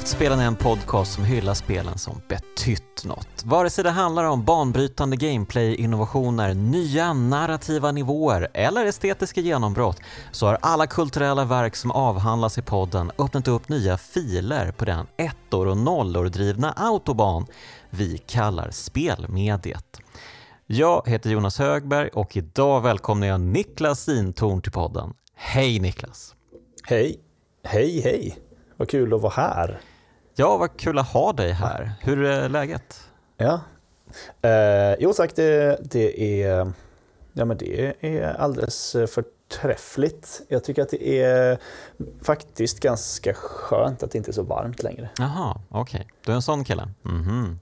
Kraftspelen är en podcast som hyllar spelen som betytt något. Vare sig det handlar om banbrytande gameplay-innovationer, nya narrativa nivåer eller estetiska genombrott så har alla kulturella verk som avhandlas i podden öppnat upp nya filer på den ettor och nollor drivna autobahn vi kallar spelmediet. Jag heter Jonas Högberg och idag välkomnar jag Niklas Sintorn till podden. Hej Niklas! Hej! Hej hej! Vad kul att vara här. Ja, vad kul att ha dig här. Hur är läget? Ja, eh, jo tack, det, det, är, ja, men det är alldeles förträffligt. Jag tycker att det är faktiskt ganska skönt att det inte är så varmt längre. Jaha, okej. Okay. Du är en sån kille? Mm -hmm.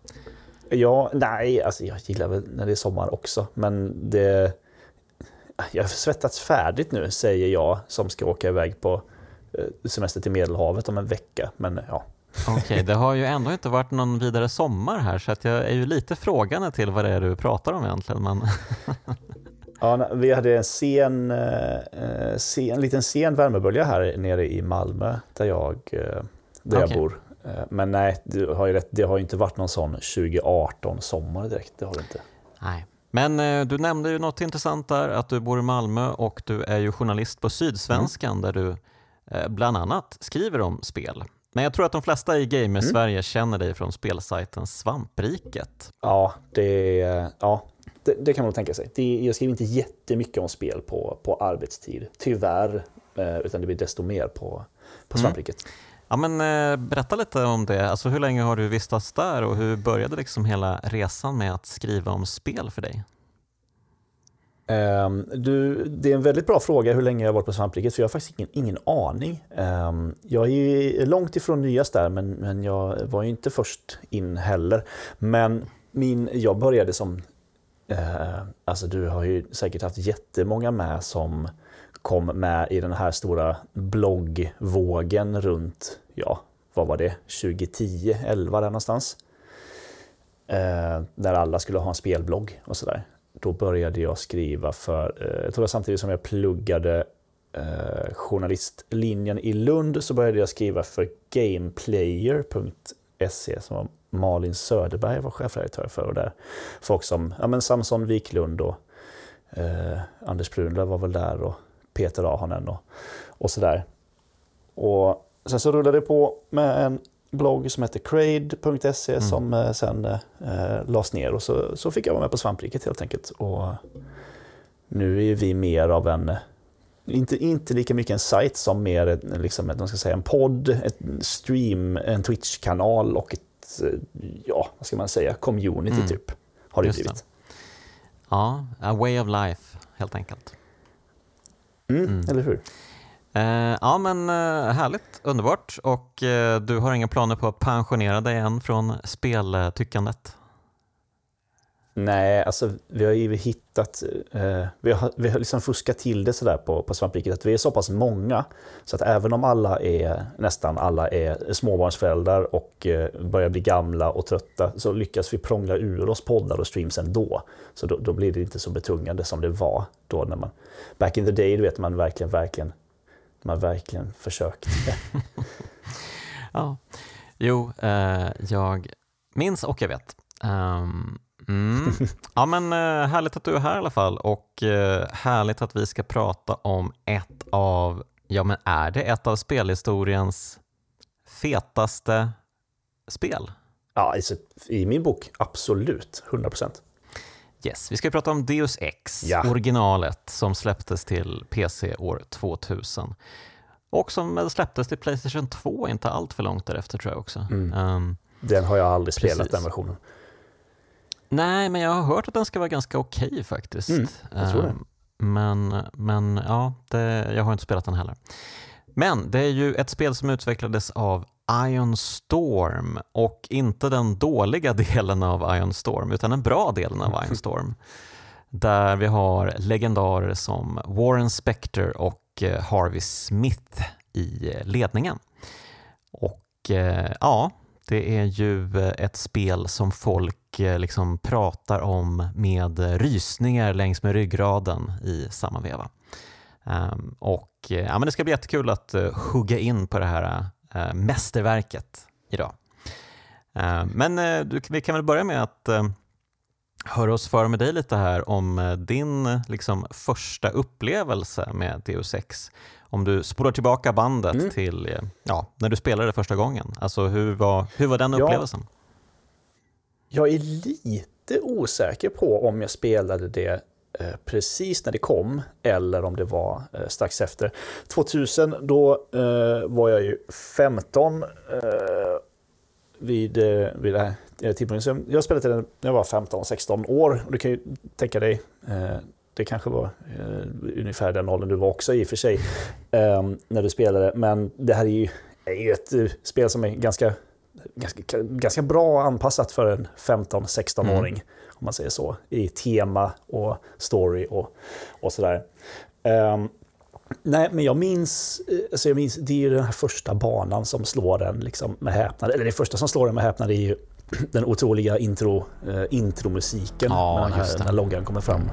Ja, nej, alltså jag gillar väl när det är sommar också, men det... Jag har svettats färdigt nu, säger jag, som ska åka iväg på Eh, semester till Medelhavet om en vecka. Men ja. Okej, okay, det har ju ändå inte varit någon vidare sommar här så att jag är ju lite frågande till vad det är du pratar om egentligen. Men ja, vi hade en sen, eh, sen, en liten sen värmebölja här nere i Malmö där jag, eh, där okay. jag bor. Men nej, du har ju rätt, det har inte varit någon sån 2018 sommar direkt. Det har det inte. Nej. Men du nämnde ju något intressant där, att du bor i Malmö och du är ju journalist på Sydsvenskan mm. där du Eh, bland annat skriver om spel. Men jag tror att de flesta i Gamer-Sverige mm. känner dig från spelsajten Svampriket. Ja, det, ja det, det kan man tänka sig. Det, jag skriver inte jättemycket om spel på, på arbetstid, tyvärr. Eh, utan det blir desto mer på, på mm. Svampriket. Mm. Ja, men, eh, berätta lite om det. Alltså, hur länge har du vistats där och hur började liksom hela resan med att skriva om spel för dig? Um, du, det är en väldigt bra fråga hur länge jag har varit på svampriket, för jag har faktiskt ingen, ingen aning. Um, jag är långt ifrån nyast där, men, men jag var ju inte först in heller. Men min, jag började som... Uh, alltså du har ju säkert haft jättemånga med som kom med i den här stora bloggvågen runt, ja, vad var det, 2010, 11 där någonstans. Uh, där alla skulle ha en spelblogg och sådär då började jag skriva för, eh, jag tror det samtidigt som jag pluggade eh, journalistlinjen i Lund så började jag skriva för gameplayer.se som var Malin Söderberg var chefredaktör för. Och där folk som ja, men Samson Wiklund och eh, Anders Brunlöv var väl där och Peter Ahonen och, och sådär. Och sen så rullade det på med en blogg som heter crade.se mm. som eh, sen eh, lades ner och så, så fick jag vara med på svampriket helt enkelt. Och nu är vi mer av en, inte, inte lika mycket en sajt som mer liksom, ska säga, en podd, ett stream, en Twitch-kanal och ett, ja, vad ska man säga, community mm. typ. Har det blivit. Det. Ja, a way of life helt enkelt. Mm, mm. Eller hur? Eh, ja men eh, härligt, underbart. Och eh, du har inga planer på att pensionera dig än från speltyckandet? Nej, alltså vi har ju hittat, eh, vi har, vi har liksom fuskat till det sådär på, på svampriket att vi är så pass många så att även om alla är, nästan alla är småbarnsföräldrar och eh, börjar bli gamla och trötta så lyckas vi prångla ur oss poddar och streams ändå. Så då, då blir det inte så betungande som det var då när man, back in the day, du vet man verkligen, verkligen man verkligen försökt. ja, jo, eh, jag minns och jag vet. Um, mm. Ja, men eh, härligt att du är här i alla fall och eh, härligt att vi ska prata om ett av, ja men är det ett av spelhistoriens fetaste spel? Ja, alltså, i min bok absolut, 100 procent. Yes, vi ska prata om Deus Ex, ja. originalet som släpptes till PC år 2000. Och som släpptes till Playstation 2 inte allt för långt därefter tror jag också. Mm. Um, den har jag aldrig precis. spelat, den versionen. Nej, men jag har hört att den ska vara ganska okej okay, faktiskt. Mm, jag tror det. Um, men, men ja, det, jag har inte spelat den heller. Men det är ju ett spel som utvecklades av Ion Storm och inte den dåliga delen av Ion Storm utan den bra delen av Ion Storm. Där vi har legendarer som Warren Spector och eh, Harvey Smith i eh, ledningen. Och eh, ja, det är ju ett spel som folk liksom pratar om med rysningar längs med ryggraden i samma veva. Ehm, och ja, men Det ska bli jättekul att hugga in på det här uh, mästerverket idag. Eh, men eh, du, vi kan väl börja med att eh, höra oss för med dig lite här om din liksom, första upplevelse med Deus Ex. Om du spolar tillbaka bandet mm. till ja, när du spelade första gången. Alltså hur var, hur var den upplevelsen? Ja. Jag är lite osäker på om jag spelade det Eh, precis när det kom eller om det var eh, strax efter. 2000 då eh, var jag ju 15 vid, vid det här tidpunkten. Jag spelade när jag var 15-16 år och du kan ju tänka dig det kanske var ungefär den åldern du var också i och för sig när du spelade. Men det här är ju, är ju ett spel som är ganska, ganska, ganska bra anpassat för en 15-16-åring. Mm om man säger så, i tema och story och, och sådär. Um, nej, men jag minns, eh, alltså jag minns, det är ju den här första banan som slår den liksom med häpnad, eller det första som slår den med häpnad är ju den otroliga intro, eh, intromusiken ja, när, när loggan kommer fram.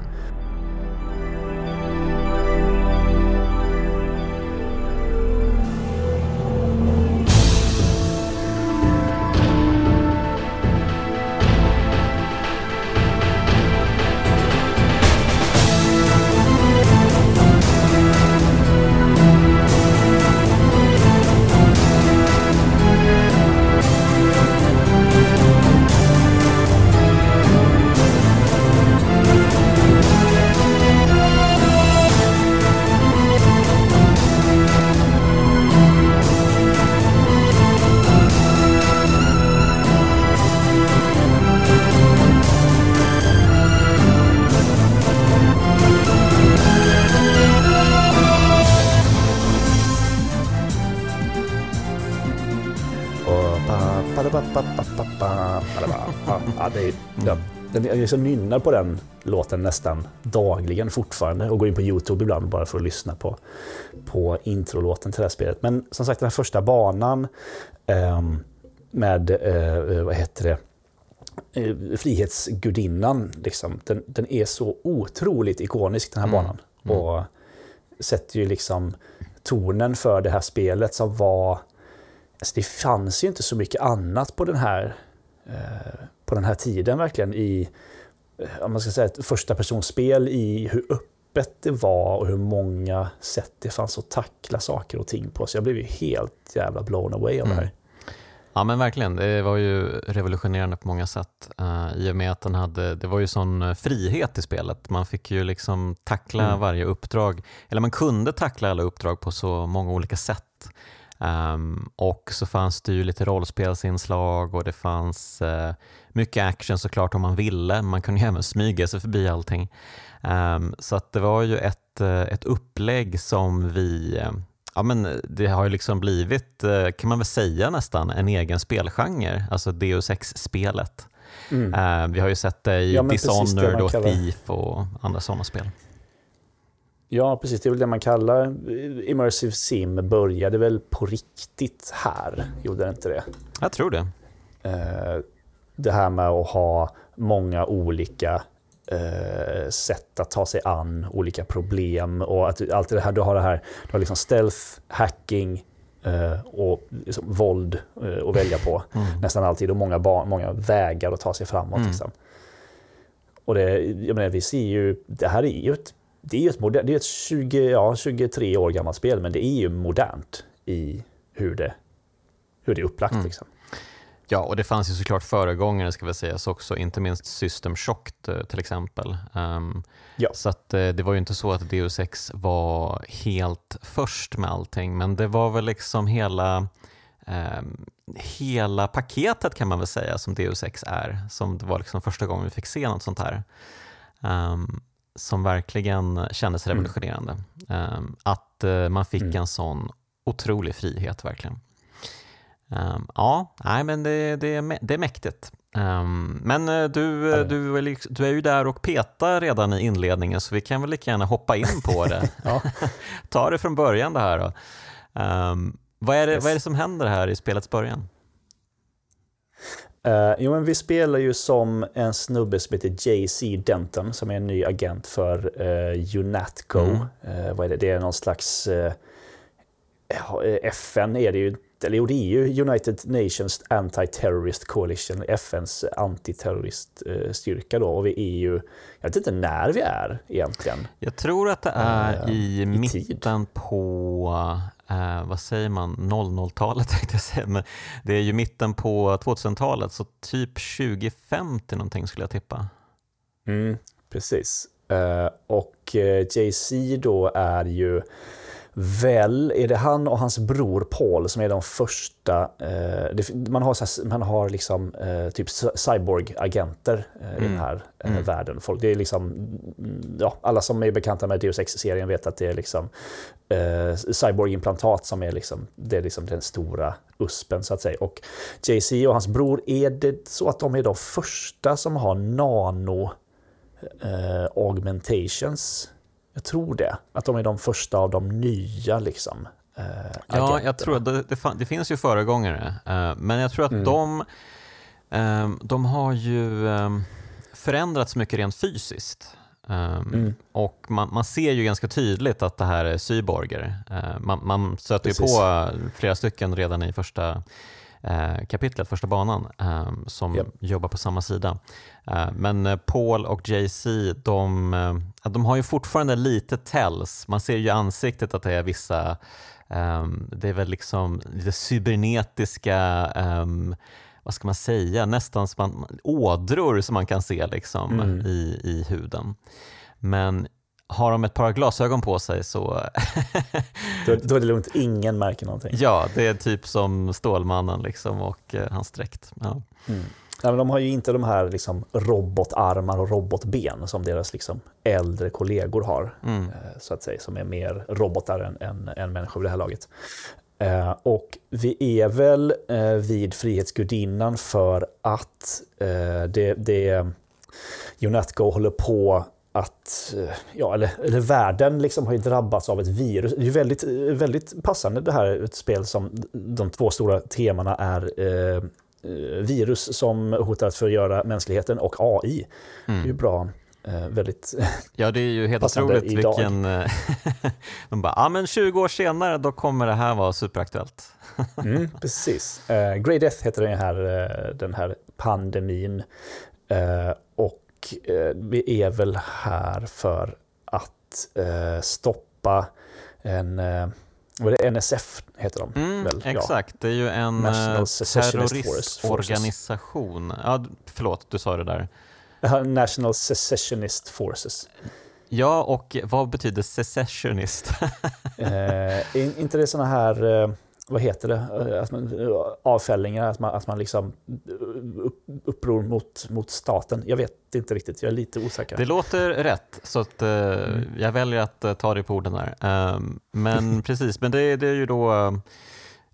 Jag liksom nynnar på den låten nästan dagligen fortfarande och går in på YouTube ibland bara för att lyssna på, på introlåten till det här spelet. Men som sagt, den här första banan eh, med, eh, vad heter det, eh, Frihetsgudinnan, liksom, den, den, är så otroligt ikonisk den här mm. banan. Mm. Och sätter ju liksom tonen för det här spelet som var... Alltså det fanns ju inte så mycket annat på den här eh, på den här tiden verkligen i, eh, om man ska säga ett första personspel i hur öppet det var och hur många sätt det fanns att tackla saker och ting på. Så jag blev ju helt jävla blown away av mm. det här. Ja men verkligen, det var ju revolutionerande på många sätt uh, i och med att den hade, det var ju sån eh, frihet i spelet. Man fick ju liksom tackla mm. varje uppdrag, eller man kunde tackla alla uppdrag på så många olika sätt. Um, och så fanns det ju lite rollspelsinslag och det fanns uh, mycket action såklart om man ville. Man kunde ju även smyga sig förbi allting. Um, så att det var ju ett, uh, ett upplägg som vi uh, Ja, men det har ju liksom blivit, kan man väl säga nästan, en egen spelgenre, alltså Deus Ex-spelet. Mm. vi har ju sett det i ja, Dishonored och Thief och andra sådana spel. Ja, precis. Det är väl det man kallar immersive sim. Började väl på riktigt här, gjorde det inte det? Jag tror det. Eh, det här med att ha många olika eh, sätt att ta sig an olika problem och att allt det här, du har det här, du har liksom stealth, hacking eh, och liksom våld att välja på mm. nästan alltid och många, många vägar att ta sig framåt. Mm. Liksom. Och det, jag menar, vi ser ju, det här är ju ett det är ett, modern, det är ett 20, ja, 23 år gammalt spel, men det är ju modernt i hur det, hur det är upplagt. Mm. Liksom. Ja, och det fanns ju såklart föregångare ska vi säga också, inte minst System Shock eh, till exempel. Um, ja. Så att, eh, det var ju inte så att Deus Ex var helt först med allting, men det var väl liksom hela um, hela paketet kan man väl säga som Deus Ex är, som det var liksom första gången vi fick se något sånt här. Um, som verkligen kändes mm. revolutionerande. Mm. Att eh, man fick mm. en sån otrolig frihet verkligen. Ehm, ja, nej, men det, det, det är mäktigt. Ehm, men eh, du, du, du är ju där och petar redan i inledningen så vi kan väl lika gärna hoppa in på det. Ta det från början det här då. vad, är det, yes. vad är det som händer här i spelets början? Uh, jo, men vi spelar ju som en snubbe som heter JC Denton som är en ny agent för uh, UNATCO. Mm. Uh, vad är det? det är någon slags... FN är det ju eller jo det är ju United Nations Anti-Terrorist Coalition, FNs antiterroriststyrka då, och vi är ju, jag vet inte när vi är egentligen. Jag tror att det är uh, i, i mitten tid. på, uh, vad säger man, 00-talet tänkte jag säga, men det är ju mitten på 2000-talet, så typ 2050 någonting skulle jag tippa. Mm, precis. Uh, och JC då är ju väl, är det han och hans bror Paul som är de första, eh, det, man har, man har liksom eh, typ cyborg-agenter eh, mm. i den mm. här eh, mm. världen. Folk, det är liksom, mm, ja, alla som är bekanta med Deus Ex-serien vet att det är liksom eh, cyborg-implantat som är liksom, det är liksom den stora uspen så att säga. Och JC och hans bror, är det så att de är de första som har nano eh, augmentations? Jag tror det. Att de är de första av de nya liksom. Eh, ja, jag tror det, det, det, finns ju föregångare, eh, men jag tror att mm. de, eh, de har ju eh, förändrats mycket rent fysiskt. Um, mm. Och man, man, ser ju ganska tydligt att det här är cyborger. Uh, man, man stöter ju på flera stycken redan i första kapitlet, första banan, um, som yep. jobbar på samma sida. Uh, men Paul och JC, de, de har ju fortfarande lite tells. Man ser ju i ansiktet att det är vissa, um, det är väl liksom lite cybernetiska um, vad ska man säga, nästan som man, ådror som man kan se liksom mm. i, i huden. Men har de ett par glasögon på sig så... då, då, är det lugnt, ingen märker någonting. Ja, det är typ som Stålmannen liksom och eh, hans dräkt. Ja. Mm. Nej, men de har ju inte de här liksom robotarmar och robotben som deras liksom äldre kollegor har, mm. Eh, så att säga, som är mer robotar än, än, än människor vid det här laget. Eh, och vi är väl eh, vid Frihetsgudinnan för att eh, det, det UNETCO håller på att, eh, ja, eller, eller världen liksom har ju drabbats av ett virus. Det är väldigt, väldigt passande det här, ett spel som de två stora temana är eh, virus som hotar att förgöra mänskligheten och AI. Mm. Det är ju bra eh, väldigt Ja, det är ju helt otroligt vilken... Eh, de bara, ja men 20 år senare då kommer det här vara superaktuellt. mm, precis. Uh, Grey Death heter den här, den här pandemin. Och vi är väl här för att stoppa en vad är det, NSF heter de mm, väl? Exakt, ja. det är ju en terroristorganisation. Ja, förlåt, du sa det där. National Secessionist Forces. Ja, och vad betyder secessionist? eh, inte det sådana här, eh, vad heter det, eh, att man, avfällningar, att man, att man liksom upp, uppror mot, mot staten? Jag vet inte riktigt, jag är lite osäker. Det låter rätt, så att, eh, mm. jag väljer att eh, ta dig på orden där. Ehm, men precis, men det, det är ju då eh,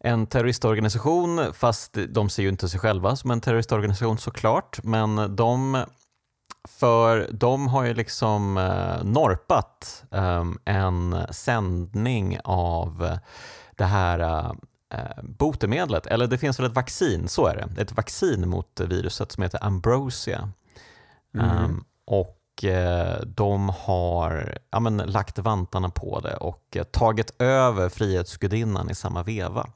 en terroristorganisation, fast de ser ju inte sig själva som en terroristorganisation såklart, men de för de har ju liksom eh, norpat eh, en sändning av det här eh, botemedlet, eller det finns väl ett vaccin, så är det. Ett vaccin mot viruset som heter Ambrosia. Mm. Um, och eh, de har ja, men, lagt vantarna på det och eh, tagit över Frihetsgudinnan i samma veva.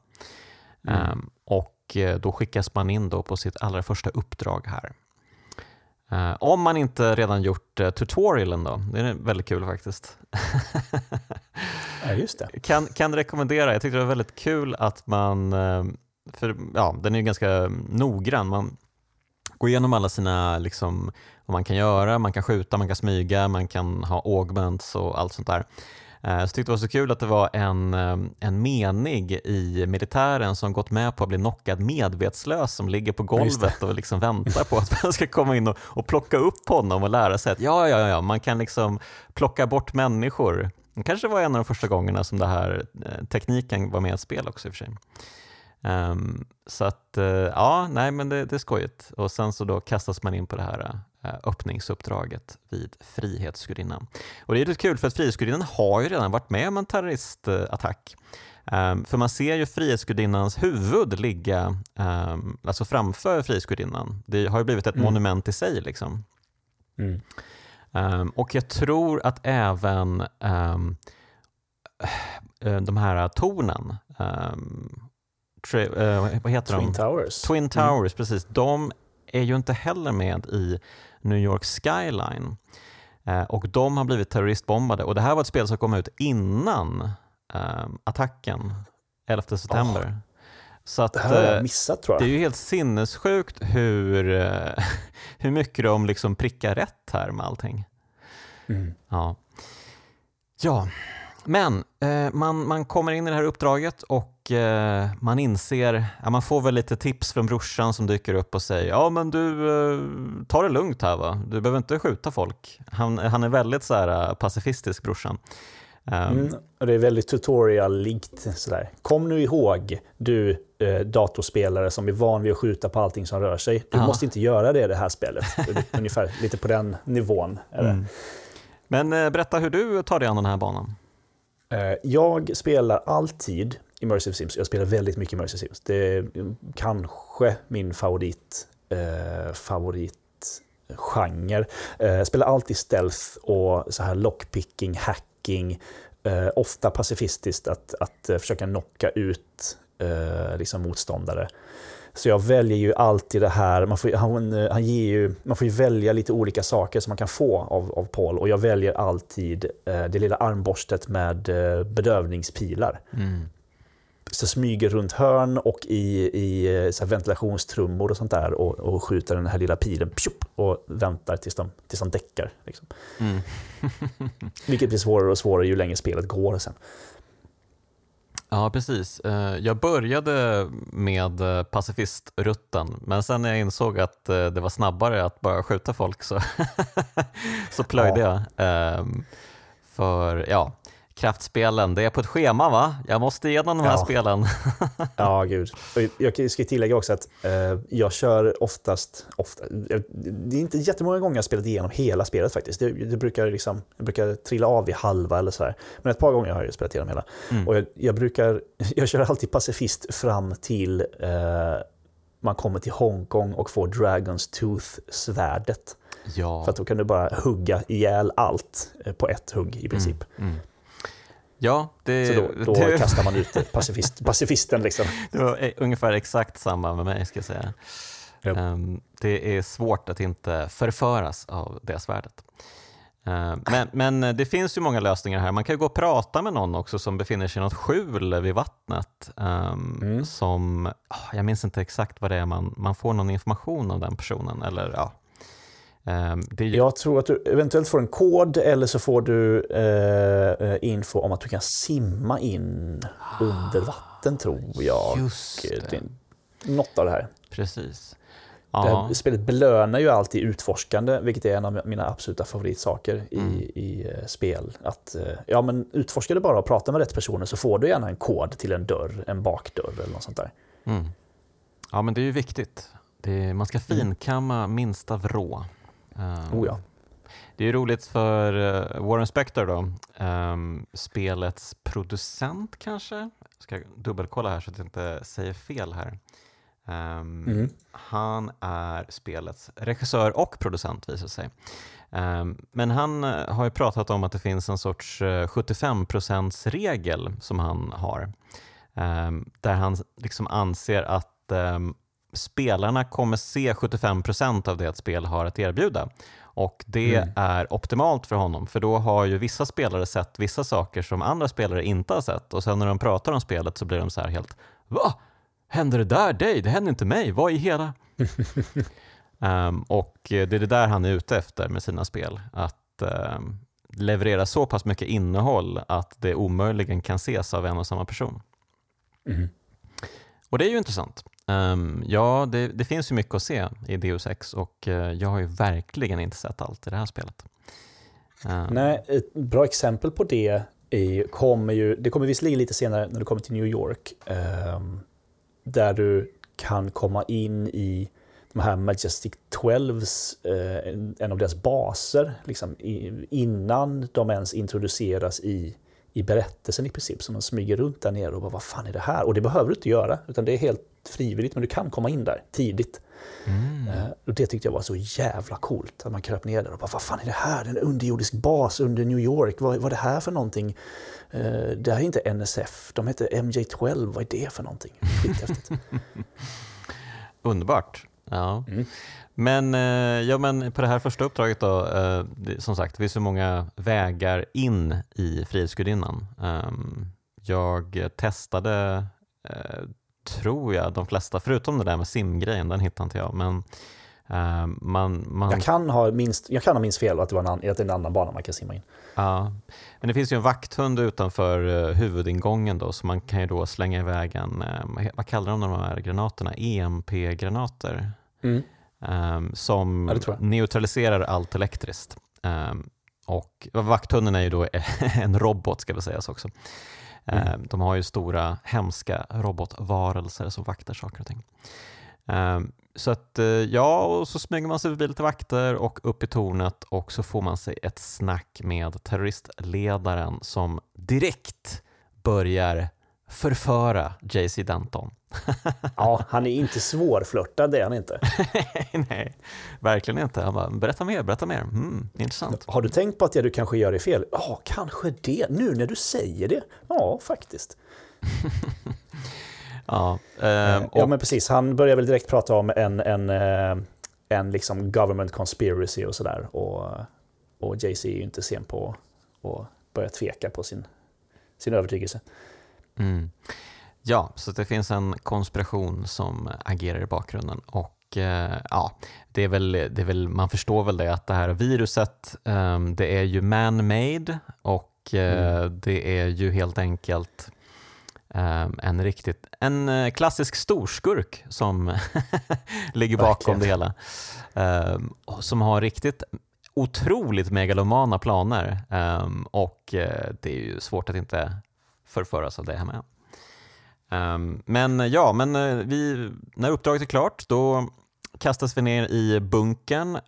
Mm. Um, och då skickas man in då på sitt allra första uppdrag här. Uh, om man inte redan gjort uh, tutorialen då, det är väldigt kul faktiskt. ja, just det. Kan, kan rekommendera, jag tyckte det var väldigt kul att man, uh, för ja, den är ju ganska noggrann, man går igenom alla sina, liksom, vad man kan göra, man kan skjuta, man kan smyga, man kan ha augments och allt sånt där. Eh, så tyckte det var så kul att det var en, eh, en menig i militären som gått med på att bli knockad medvetslös som ligger på golvet och liksom väntar på att man ska komma in och, och plocka upp honom och lära sig att ja, ja, ja, man kan liksom plocka bort människor. Det kanske var en av de första gångerna som det här eh, tekniken var med i ett spel också i och för sig. Um, så att, ja, nej men det, det är skojigt. Och sen så då kastas man in på det här öppningsuppdraget vid Frihetsgudinnan. Och det är lite kul för att Frihetsgudinnan har ju redan varit med om en terroristattack. Um, för man ser ju Frihetsgudinnans huvud ligga um, alltså framför Frihetsgudinnan. Det har ju blivit ett mm. monument i sig. Liksom. Mm. Um, och jag tror att även de här tornen eh, vad heter Twin de? Towers. Twin Mm. Towers, precis. De är ju inte heller med i New York Skyline. Eh, och de har blivit terroristbombade. Och det här var ett spel som kom ut innan eh, attacken 11 september. Så att, Det här har eh, jag missat tror det är jag. ju helt sinnessjukt hur, eh, hur mycket de liksom prickar rätt här med allting. Mm. Ja, ja. Men eh, man, man kommer in i det här uppdraget och eh, man inser, ja, man får väl lite tips från brorsan som dyker upp och säger ja men du, eh, ta det lugnt här va, du behöver inte skjuta folk. Han, han är väldigt så här, eh, pacifistisk brorsan. Um, Mm. Och det är väldigt tutorial-likt. Sådär. Kom nu ihåg, du eh, datorspelare som är van vid att skjuta på allting som rör sig. Du Ja. måste inte göra det i det här spelet. Ungefär lite på den nivån. Är mm. Men eh, berätta hur du tar dig an den här banan. Eh, jag spelar alltid Immersive Sims. Jag spelar väldigt mycket Immersive Sims. Det är kanske min favorit, eh, favoritgenre. Eh, jag spelar alltid stealth och så här lockpicking, hacking. Eh, ofta pacifistiskt att, att eh, försöka knocka ut eh, liksom motståndare. Så jag väljer ju alltid det här, man får, han, han ger ju, man får ju välja lite olika saker som man kan få av, av Paul och jag väljer alltid eh, det lilla armborstet med eh, bedövningspilar. Mm. Så smyger runt hörn och i, i eh, så ventilationstrummor och sånt där och, och skjuter den här lilla pilen pjup, och väntar tills de, tills de däckar. Liksom. Mm. Vilket blir svårare och svårare ju längre spelet går sen. Ja, precis. Eh, Jag började med eh, pacifistrutten, men sen när jag insåg att eh, det var snabbare att bara skjuta folk så, så plöjde jag. Ehm, För ja, kraftspelen, det är på ett schema va? Jag måste igenom de här Ja. spelen. Ja, gud. Jag ska tillägga också att eh, jag kör oftast, ofta, jag- det är inte jättemånga gånger jag har spelat igenom hela spelet faktiskt. Det, det brukar liksom, jag brukar trilla av i halva eller sådär. Men ett par gånger har jag spelat igenom hela. Mm. Och jag, jag brukar, jag kör alltid pacifist fram till eh, man kommer till Hongkong och får Dragons Tooth-svärdet. Ja. För att då kan du bara hugga ihjäl allt eh, på ett hugg i princip. Mm. Ja, det, Så då, då det, kastar man ut pacifist, pacifisten liksom. det var e- ungefär exakt samma med mig ska jag säga. Ja. Ehm, det är svårt att inte förföras av det svärdet. Ehm, men, men det finns ju många lösningar här. Man kan ju gå och prata med någon också som befinner sig i något skjul vid vattnet. ehm, Mm. som, ah, jag minns inte exakt vad det är, man, man får någon information av den personen. Eller, ja. Ehm, det är Jag tror att du eventuellt får en kod eller så får du eh, info om att du kan simma in under vatten tror jag. Just det, det. Något av det här. precis. Det Ja, här spelet belönar ju alltid utforskande, vilket är en av mina absoluta favoritsaker i, Mm. i eh, spel. Att, eh, ja, men utforska det bara och prata med rätt personer så får du gärna en kod till en dörr, en bakdörr eller något sånt där. mm. ja, men det är ju viktigt. Det, man ska finkamma minsta vrå. Ehm, Oh ja. Det är roligt för eh, Warren Spector då, ehm, spelets producent kanske? Jag ska dubbelkolla här så att jag inte säger fel här. Ehm, Mm. Han är spelets regissör och producent visar sig. Ehm, men han eh, har ju pratat om att det finns en sorts eh, 75%-regel som han har. Ehm, där han liksom anser att spelarna kommer se 75% av det ett spel har att erbjuda. Och det Mm. är optimalt för honom, för då har ju vissa spelare sett vissa saker som andra spelare inte har sett och sen när de pratar om spelet så blir de så här helt Va? Händer det där dig? Det händer inte mig. Vad i hela? Ehm, och det är det där han är ute efter med sina spel. Att ehm, leverera så pass mycket innehåll att det omöjligen kan ses av en och samma person. Mm. Och det är ju intressant. Um, ja, det, det finns ju mycket att se i Deus Ex och uh, jag har ju verkligen inte sett allt i det här spelet. Ehm, Nej, ett bra exempel på det är, kommer ju, det kommer visserligen lite senare när du kommer till New York, um, där du kan komma in i de här Majestic 12s, uh, eh, en- en av deras baser, liksom, i, innan de ens introduceras i, i berättelsen i princip. Så man smyger runt där nere och bara, vad fan är det här? Och det behöver du inte göra, utan det är helt frivilligt, men du kan komma in där tidigt. Mm. Uh, och det tyckte jag var så jävla coolt, att man kröp ner där och bara, vad fan är det här? En underjordisk bas under New York, vad, vad är det här för någonting? Uh, det här är inte NSF, de heter MJ12, vad är det för någonting? Underbart. Ja. Mm. Men, eh, ja, men på det här första uppdraget då, eh, som sagt, det finns så många vägar in i Frihetsgudinnan. Ehm, jag testade, eh, tror jag, de flesta, förutom det där med simgrejen, den hittade inte jag. Men man, man... Jag, kan ha minst, jag kan ha minst fel att det, var en, att det är en annan bana man kan simma in. Ja, men det finns ju en vakthund utanför huvudingången då, så man kan ju då slänga iväg en, vad kallar de de här granaterna, EMP-granater. Mm. Um, som ja, neutraliserar allt elektriskt. Um, och Vakthunden är ju då en robot ska vi säga också. Mm. Um, de har ju stora hemska robotvarelser som vaktar saker och ting. Så att eh, ja, och så smyger man sig förbi lite vakter och upp i tornet och så får man sig ett snack med terroristledaren som direkt börjar förföra JC Denton. ja, han är inte svårflörtad, det är han inte. Nej, verkligen inte. Han bara, berätta mer, berätta mer. Mm, intressant. Har du tänkt på att det du kanske gör är fel? Ja, kanske det. Nu när du säger det. Ja, faktiskt. ja, eh, och... ja, men precis. Han börjar väl direkt prata om en, en, eh, en liksom government conspiracy och sådär. Och, och JC är ju inte sen på att börja tveka på sin, sin övertygelse. Mm. Ja, så det finns en konspiration som agerar i bakgrunden och eh, ja, det är, väl, det är väl, man förstår väl det att det här viruset, eh, det är ju man-made och eh, mm. det är ju helt enkelt ehm, en riktigt, en eh, klassisk storskurk som ligger bakom Verkligen. det hela. Ehm, som har riktigt otroligt megalomana planer ehm, och eh, det är ju svårt att inte förföras av det här med. Men ja, men eh, vi, när uppdraget är klart då kastas vi ner i bunkern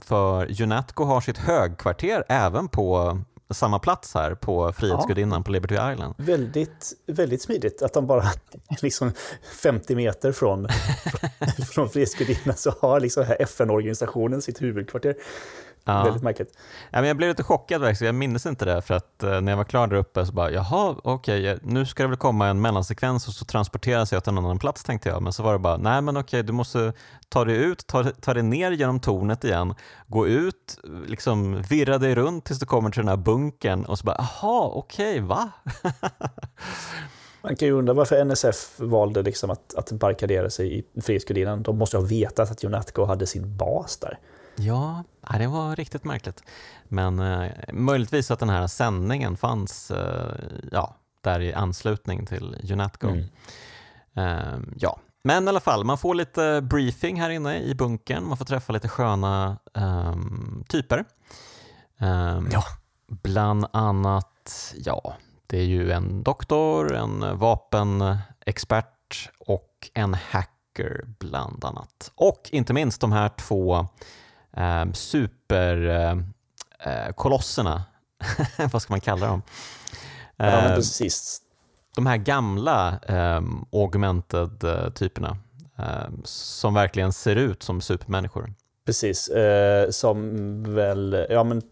för Junatco har sitt högkvarter även på samma plats här på Frihetsgudinnan ja. på Liberty Island. Väldigt, väldigt smidigt att de bara liksom 50 meter från, från Frihetsgudinnan så har liksom FN-organisationen sitt huvudkvarter. Ja. Väldigt märkligt. Ja, men jag blev lite chockad verkligen, jag minns inte det för att eh, när jag var klar där uppe så bara jaha okej okay, nu ska det väl komma en mellansekvens och så transporteras jag till en annan plats tänkte jag men så var det bara nej men okej okay, du måste ta dig ut, ta, ta dig ner genom tornet igen, gå ut, liksom virra dig runt tills du kommer till den här bunkern och så bara jaha okej okay, va? Man kan ju undra varför NSF valde liksom att, att barrikadera sig i Frihetsgudinnan. De måste ha vetat att Jonatco hade sin bas där. Ja, det var riktigt märkligt. Men eh, möjligtvis att den här sändningen fanns eh, ja, där i anslutning till Unatco. Mm. Eh, ja. Men i alla fall, man får lite briefing här inne i bunkern. Man får träffa lite sköna ehm, typer. Ehm, ja. Bland annat, ja, det är ju en doktor, en vapenexpert och en hacker bland annat. Och inte minst de här två eh, superkolosserna, eh, eh vad ska man kalla dem? Ja, men ehm, precis. De här gamla eh, augmented-typerna ehm, som verkligen ser ut som supermänniskor. Precis, eh, som väl, ja men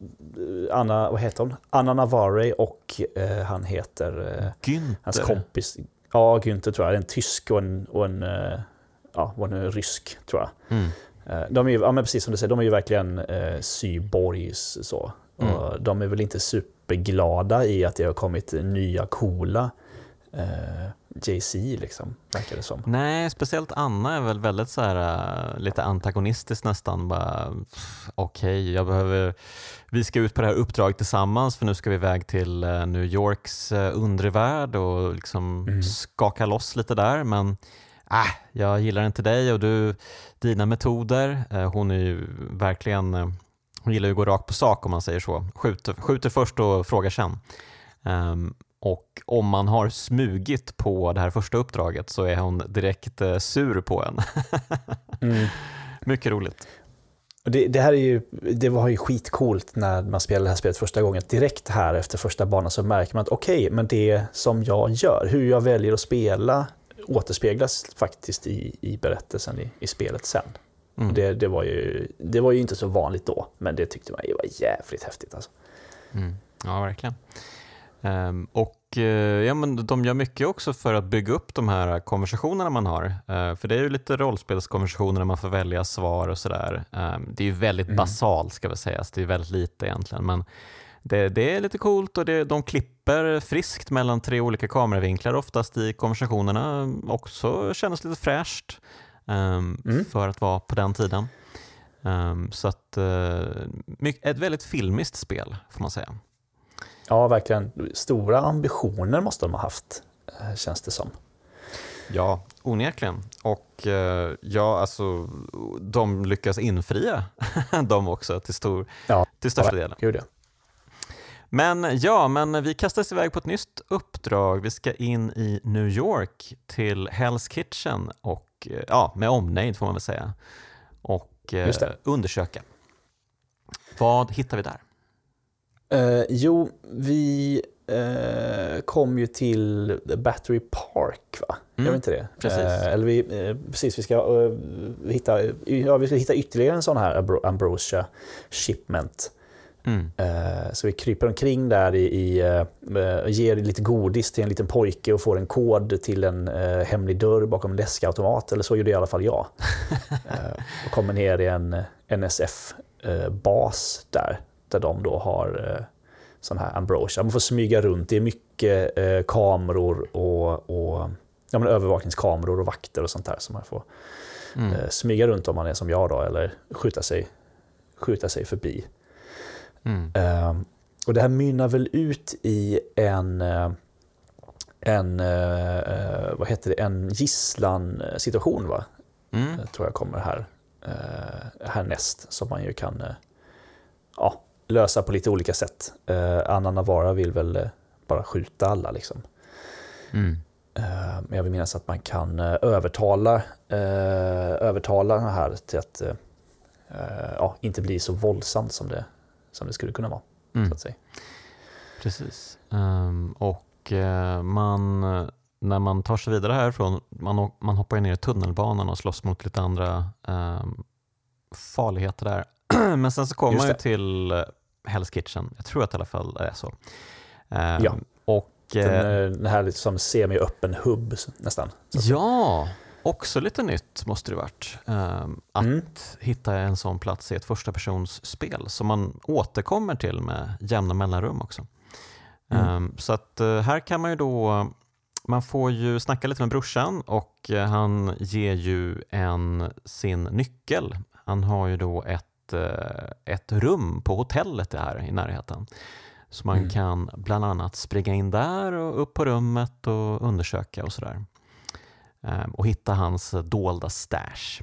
Anna, vad heter hon? Anna Navarre och eh, han heter... Eh, Günther. Hans kompis. Ja, Günther tror jag. En tysk och en, och en, eh, ja, och en rysk tror jag. Mm. Eh, de är ju, ja, men precis som du säger, de är ju verkligen eh, cyborgs. Så. Mm. de är väl inte superglada i att det har kommit nya coola eh, JC, liksom, verkar det som. Nej, speciellt Anna är väl väldigt så här, uh, lite antagonistisk nästan. Okej, okay, vi ska ut på det här uppdraget tillsammans för nu ska vi iväg till uh, New Yorks uh, undre värld och liksom mm. skaka loss lite där. Men äh, jag gillar inte dig och du, dina metoder. Eh, hon är ju verkligen, eh, hon gillar ju att gå rakt på sak om man säger så. Skjuter, skjuter först och frågar sen. Um, och om man har smugit på det här första uppdraget så är hon direkt eh, sur på en. mm. Mycket roligt. det, det, här är ju, det var ju skitcoolt när man spelade det här spelet första gången. Direkt här efter första banan så märker man att okej, okay, men det som jag gör, hur jag väljer att spela återspeglas faktiskt i, i berättelsen i, i spelet sen. Mm. Det, det, var ju, det var ju inte så vanligt då, men det tyckte man ju var jävligt häftigt. Alltså. Mm. Ja, verkligen. Um, och uh, ja, men de gör mycket också för att bygga upp de här konversationerna man har. Uh, för det är ju lite rollspelskonversationer när man får välja svar och sådär. Um, det är ju väldigt mm. basalt ska vi säga, det är väldigt lite egentligen. Men det, det är lite coolt och det, de klipper friskt mellan tre olika kameravinklar oftast i konversationerna. Också känns lite fräscht um, mm. för att vara på den tiden. Um, så att, uh, ett väldigt filmiskt spel får man säga. Ja, verkligen. Stora ambitioner måste de ha haft, eh, känns det som. Ja, onekligen. Och uh, ja, alltså, de lyckas infria dem också till, stor, ja, till största ja, delen. Gud, ja. Men ja, men vi kastas iväg på ett nytt uppdrag. Vi ska in i New York till Hell's Kitchen och eh, ja, med omnejd får man väl säga och eh, undersöka. Vad hittar vi där? Uh, jo, vi uh, kom ju till Battery Park, va? Mm, Gör inte det? Precis. Uh, eller vi, precis, vi ska, hitta, ja, vi ska hitta ytterligare en sån här Ambrosia Shipment. Mm. Så vi kryper omkring där i, i ger lite godis till en liten pojke och får en kod till en hemlig dörr bakom en läskautomat. Eller så gjorde i alla fall jag. och kommer ner i en NSF-bas där där de då har eh, sån här Ambrosia. Man får smyga runt, det är mycket eh, kameror och, och ja, men övervakningskameror och vakter och sånt där som man får mm. eh, smyga runt om man är som jag då, eller skjuta sig, skjuta sig förbi. Mm. Eh, och det här mynnar väl ut i en, eh, en, eh, vad heter det, en gisslan-situation va? Mm. tror jag kommer här, härnäst, som man ju kan ja, lösa på lite olika sätt. Eh, Anna Navarra vill väl eh, bara skjuta alla liksom. Mm. Eh, men jag vill minnas att man kan eh, övertala, eh, övertala den här till att eh, ja, inte bli så våldsamt som det, som det skulle kunna vara. Mm. Så att säga. Precis. Um, och man, när man tar sig vidare härifrån, man, man hoppar ner i tunnelbanan och slåss mot lite andra um, farligheter där. Men sen så kommer man ju till eh, Hell's Kitchen. Jag tror att det i alla fall är så. Um, ja. Och, den, eh, den här liksom semi-öppen hubb nästan. Ja, också lite nytt måste det varit. Um, att mm. hitta en sån plats i ett första persons spel som man återkommer till med jämna mellanrum också. Mm. Um, så att uh, här kan man ju då man får ju snacka lite med brorsan och han ger ju en sin nyckel. Han har ju då ett ett, eh, ett rum på hotellet här i närheten. Så man mm. kan bland annat springa in där och upp på rummet och undersöka och sådär. Ehm, och hitta hans dolda stash.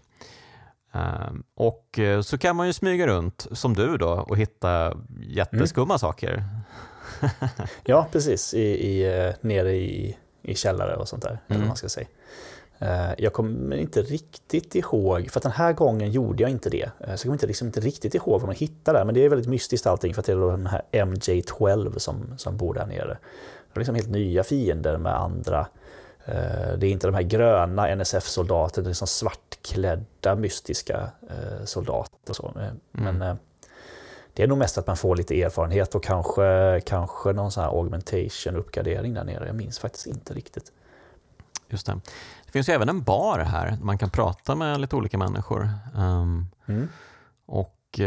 Ehm, och eh, så kan man ju smyga runt som du då och hitta jätteskumma mm. saker. ja, precis. I, i, eh, nere i, i källare och sånt där. Mm. Eller man ska säga. Eh, jag kommer inte riktigt ihåg, för den här gången gjorde jag inte det. Eh, så jag kommer inte, liksom inte riktigt ihåg vad man hittar där, men det är väldigt mystiskt allting för att det är den här MJ12 som, som bor där nere. Det är liksom helt nya fiender med andra. Eh, det är inte de här gröna NSF-soldaterna, det är liksom svartklädda mystiska soldater och så. Men mm. det är nog mest att man får lite erfarenhet och kanske, kanske någon sån här augmentation, uppgradering där nere. Jag minns faktiskt inte riktigt. Just det. Det finns ju även en bar här man kan prata med lite olika människor. Um, mm. Och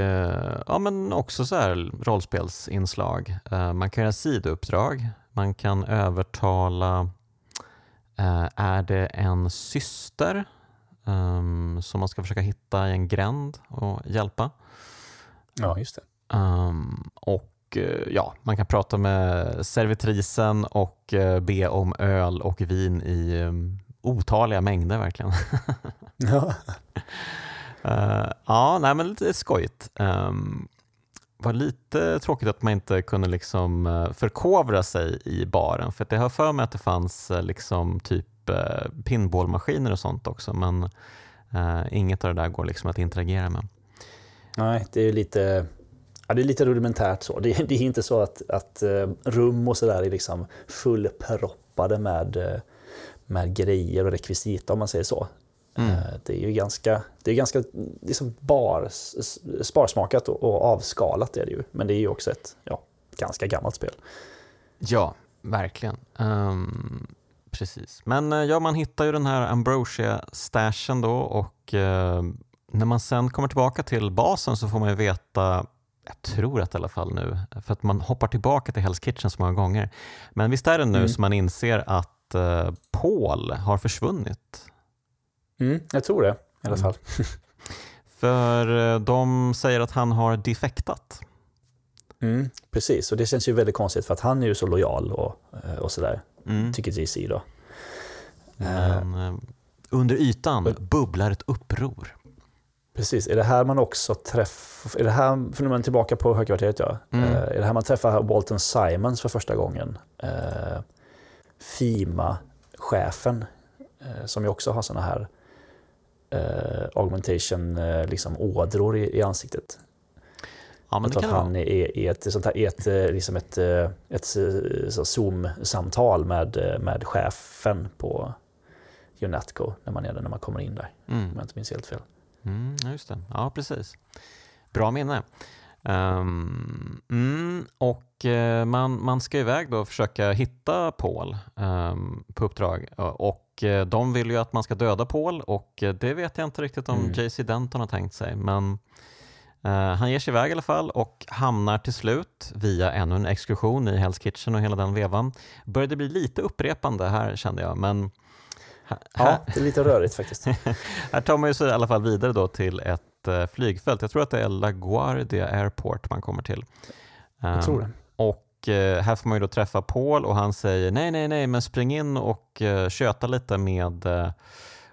ja, men också så här rollspelsinslag. Man kan göra sidouppdrag. Man kan övertala, är det en syster um, som man ska försöka hitta i en gränd och hjälpa? Ja, just det. Um, och ja, man kan prata med servitrisen och be om öl och vin i otaliga mängder verkligen. ja. uh, ja, nej men lite skojigt. Um, var lite tråkigt att man inte kunde liksom eh, förkovra sig i baren för jag har för mig att det fanns eh, liksom typ eh, pinballmaskiner och sånt också men inget av det där går liksom att interagera med. Nej, det är lite, ja, det är lite rudimentärt så. Det, det är inte så att, att rum och sådär är liksom fullproppade med, med grejer och rekvisita om man säger så. Mm. Eh, det är ju ganska, det är ganska liksom bar, sparsmakat och, och avskalat är det ju. Men det är ju också ett ja, ganska gammalt spel. Ja, verkligen. Um, precis. Men ja, man hittar ju den här Ambrosia-stashen då och uh, när man sen kommer tillbaka till basen så får man ju veta jag tror att i alla fall nu, för att man hoppar tillbaka till Hell's Kitchen så många gånger. Men visst är det nu mm. som man inser att uh, Paul har försvunnit? Mm, jag tror det i alla mm. fall. för uh, de säger att han har defektat. Mm, precis, och det känns ju väldigt konstigt för att han är ju så lojal och, eh, och sådär, mm. tycker JC då. Men, uh, under ytan bubblar ett uppror. Precis, är det här man också träffar, är det här, för nu är man tillbaka på högkvarteret ja, mm. uh, är det här man träffar Walton Simons för första gången? Uh, FIMA-chefen, som ju också har sådana här augmentation, liksom ådror i, i ansiktet. Ja, men att han är, är ett, sånt här, ett, liksom ett, ett, ett Zoom-samtal med, med chefen på Unatco när man är där, när man kommer in där, mm. om jag inte minns helt fel. Mm, just det, ja precis. Bra minne. Um, mm, och man, man ska iväg då och försöka hitta Paul um, på uppdrag och uh, de vill ju att man ska döda Paul och uh, det vet jag inte riktigt om mm. JC Denton har tänkt sig men han ger sig iväg i alla fall och hamnar till slut via ännu en exkursion i Hell's Kitchen och hela den vevan. Började bli lite upprepande här kände jag men Ja, det är lite rörigt faktiskt. här tar man sig i alla fall vidare då till ett eh, flygfält. Jag tror att det är LaGuardia Airport man kommer till. Jag tror det. Ehm, och eh, här får man ju då träffa Paul och han säger nej, nej, nej, men spring in och uh, köta lite med, uh,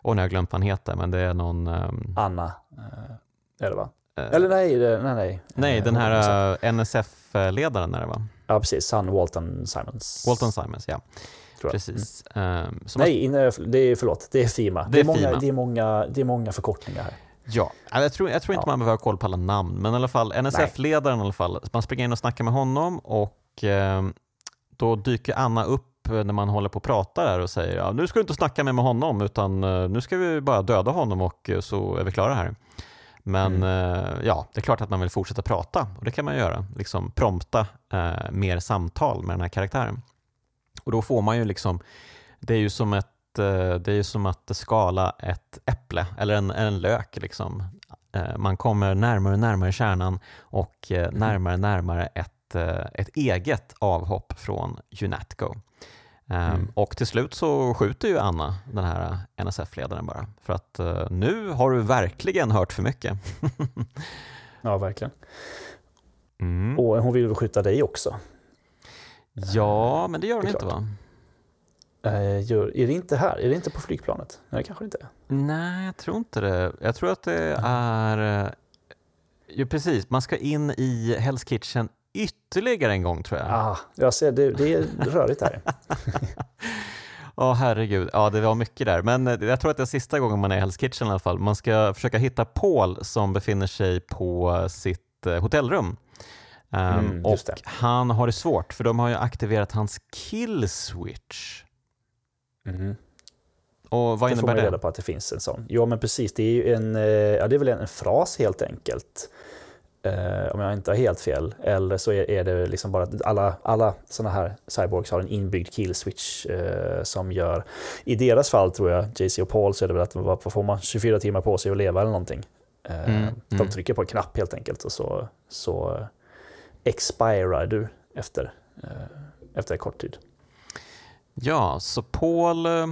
oh, nu har jag glömt vad han heter, men det är någon... Um, Anna, uh, är det va? Eller nej, det, nej, nej. Nej, den här NSF-ledaren är det va? Ja, precis. Han Walton Simons. Walton Simons, ja. Precis. Mm. Um, Nej, man... det är, förlåt, det är FIMA. Det, det är, många, FIMA. Det, är många, det är många förkortningar här. Ja, jag tror, jag tror inte ja. man behöver ha koll på alla namn, men i alla fall NSF-ledaren i alla fall. Man springer in och snackar med honom och eh, då dyker Anna upp när man håller på att prata där och säger ja, nu ska du inte snacka med, med honom utan uh, nu ska vi bara döda honom och uh, så är vi klara här. Men mm. ja, det är klart att man vill fortsätta prata och det kan man göra. Liksom prompta mer samtal med den här karaktären. Och då får man ju liksom, det är ju som, ett, eh, det är som att skala ett äpple eller en, en lök. Liksom. Eh, man kommer närmare och närmare kärnan och eh, mm. närmare och närmare ett, ett eget avhopp från Unatco. Ehm, mm. Och till slut så skjuter ju Anna den här NSF-ledaren bara. För att nu har du verkligen hört för mycket. ja, verkligen. Mm. Och hon vill väl skjuta dig också? Ja, men det gör hon inte va? Eh, gör, är det inte här? Är det inte på flygplanet? Nej, det kanske inte är. Nej, jag tror inte det. Jag tror att det är... Eh, jo, precis. Man ska in i Hell's Kitchen ytterligare en gång tror jag. Ah, jag ser, det, det är rörigt här. Ja, oh, herregud. Ja, det var mycket där. Men eh, jag tror att det är sista gången man är i Hell's Kitchen i alla fall. Man ska försöka hitta Paul som befinner sig på sitt hotellrum. Um, mm, och det. han har det svårt för de har ju aktiverat hans kill switch. Mm. Och vad innebär det? får man reda på att det finns en sån. Ja men precis, det är ju en, eh, ja, det är väl en, fras helt enkelt. Uh, om jag inte har helt fel. Eller så är, är det liksom bara att alla, alla sådana här cyborgs har en inbyggd kill switch uh, som gör, i deras fall tror jag, JC och Paul, så är det väl att vad får man 24 timmar på sig att leva eller någonting. Uh, mm, de mm. trycker på en knapp helt enkelt och så, så expirar du efter, eh, efter en kort tid. Ja, så Paul eh,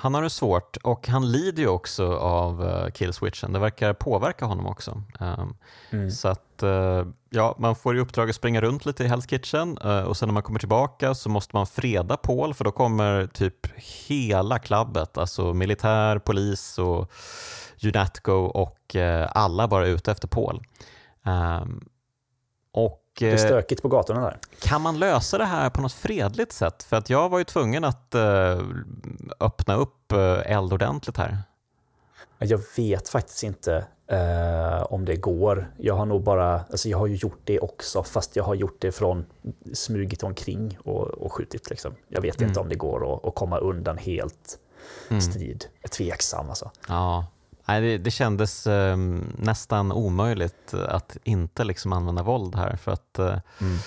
han har det svårt och han lider ju också av uh, killswitchen. Det verkar påverka honom också. Um, mm. Så att uh, ja, man får i uppdrag att springa runt lite i Hell's Kitchen uh, och sen när man kommer tillbaka så måste man freda Paul för då kommer typ hela klabbet, alltså militär, polis och Unatco och alla bara ute efter Paul. Um, och det är stökigt på gatorna där. Kan man lösa det här på något fredligt sätt? För att jag var ju tvungen att uh, öppna upp uh, eld ordentligt här. Jag vet faktiskt inte. Eh, om det går. Jag har nog bara, alltså jag har ju gjort det också, fast jag har gjort det från smugit omkring och, och skjutit. Liksom. Jag vet Mm. inte om det går att, att komma undan helt Mm. strid. Jag är tveksam alltså. Ja, Nej, det, det kändes eh, nästan omöjligt att inte liksom använda våld här för att eh, Mm.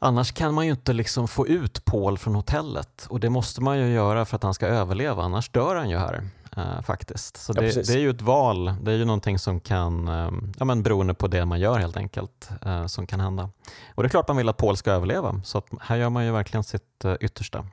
annars kan man ju inte liksom få ut Paul från hotellet och det måste man ju göra för att han ska överleva, annars dör han ju här eh, faktiskt. Så Ja, det, är ju ett val, det är ju någonting som kan, eh, ja men beroende på det man gör helt enkelt, eh, som kan hända. Och det är klart man vill att Paul ska överleva, så här gör man ju verkligen sitt eh, yttersta.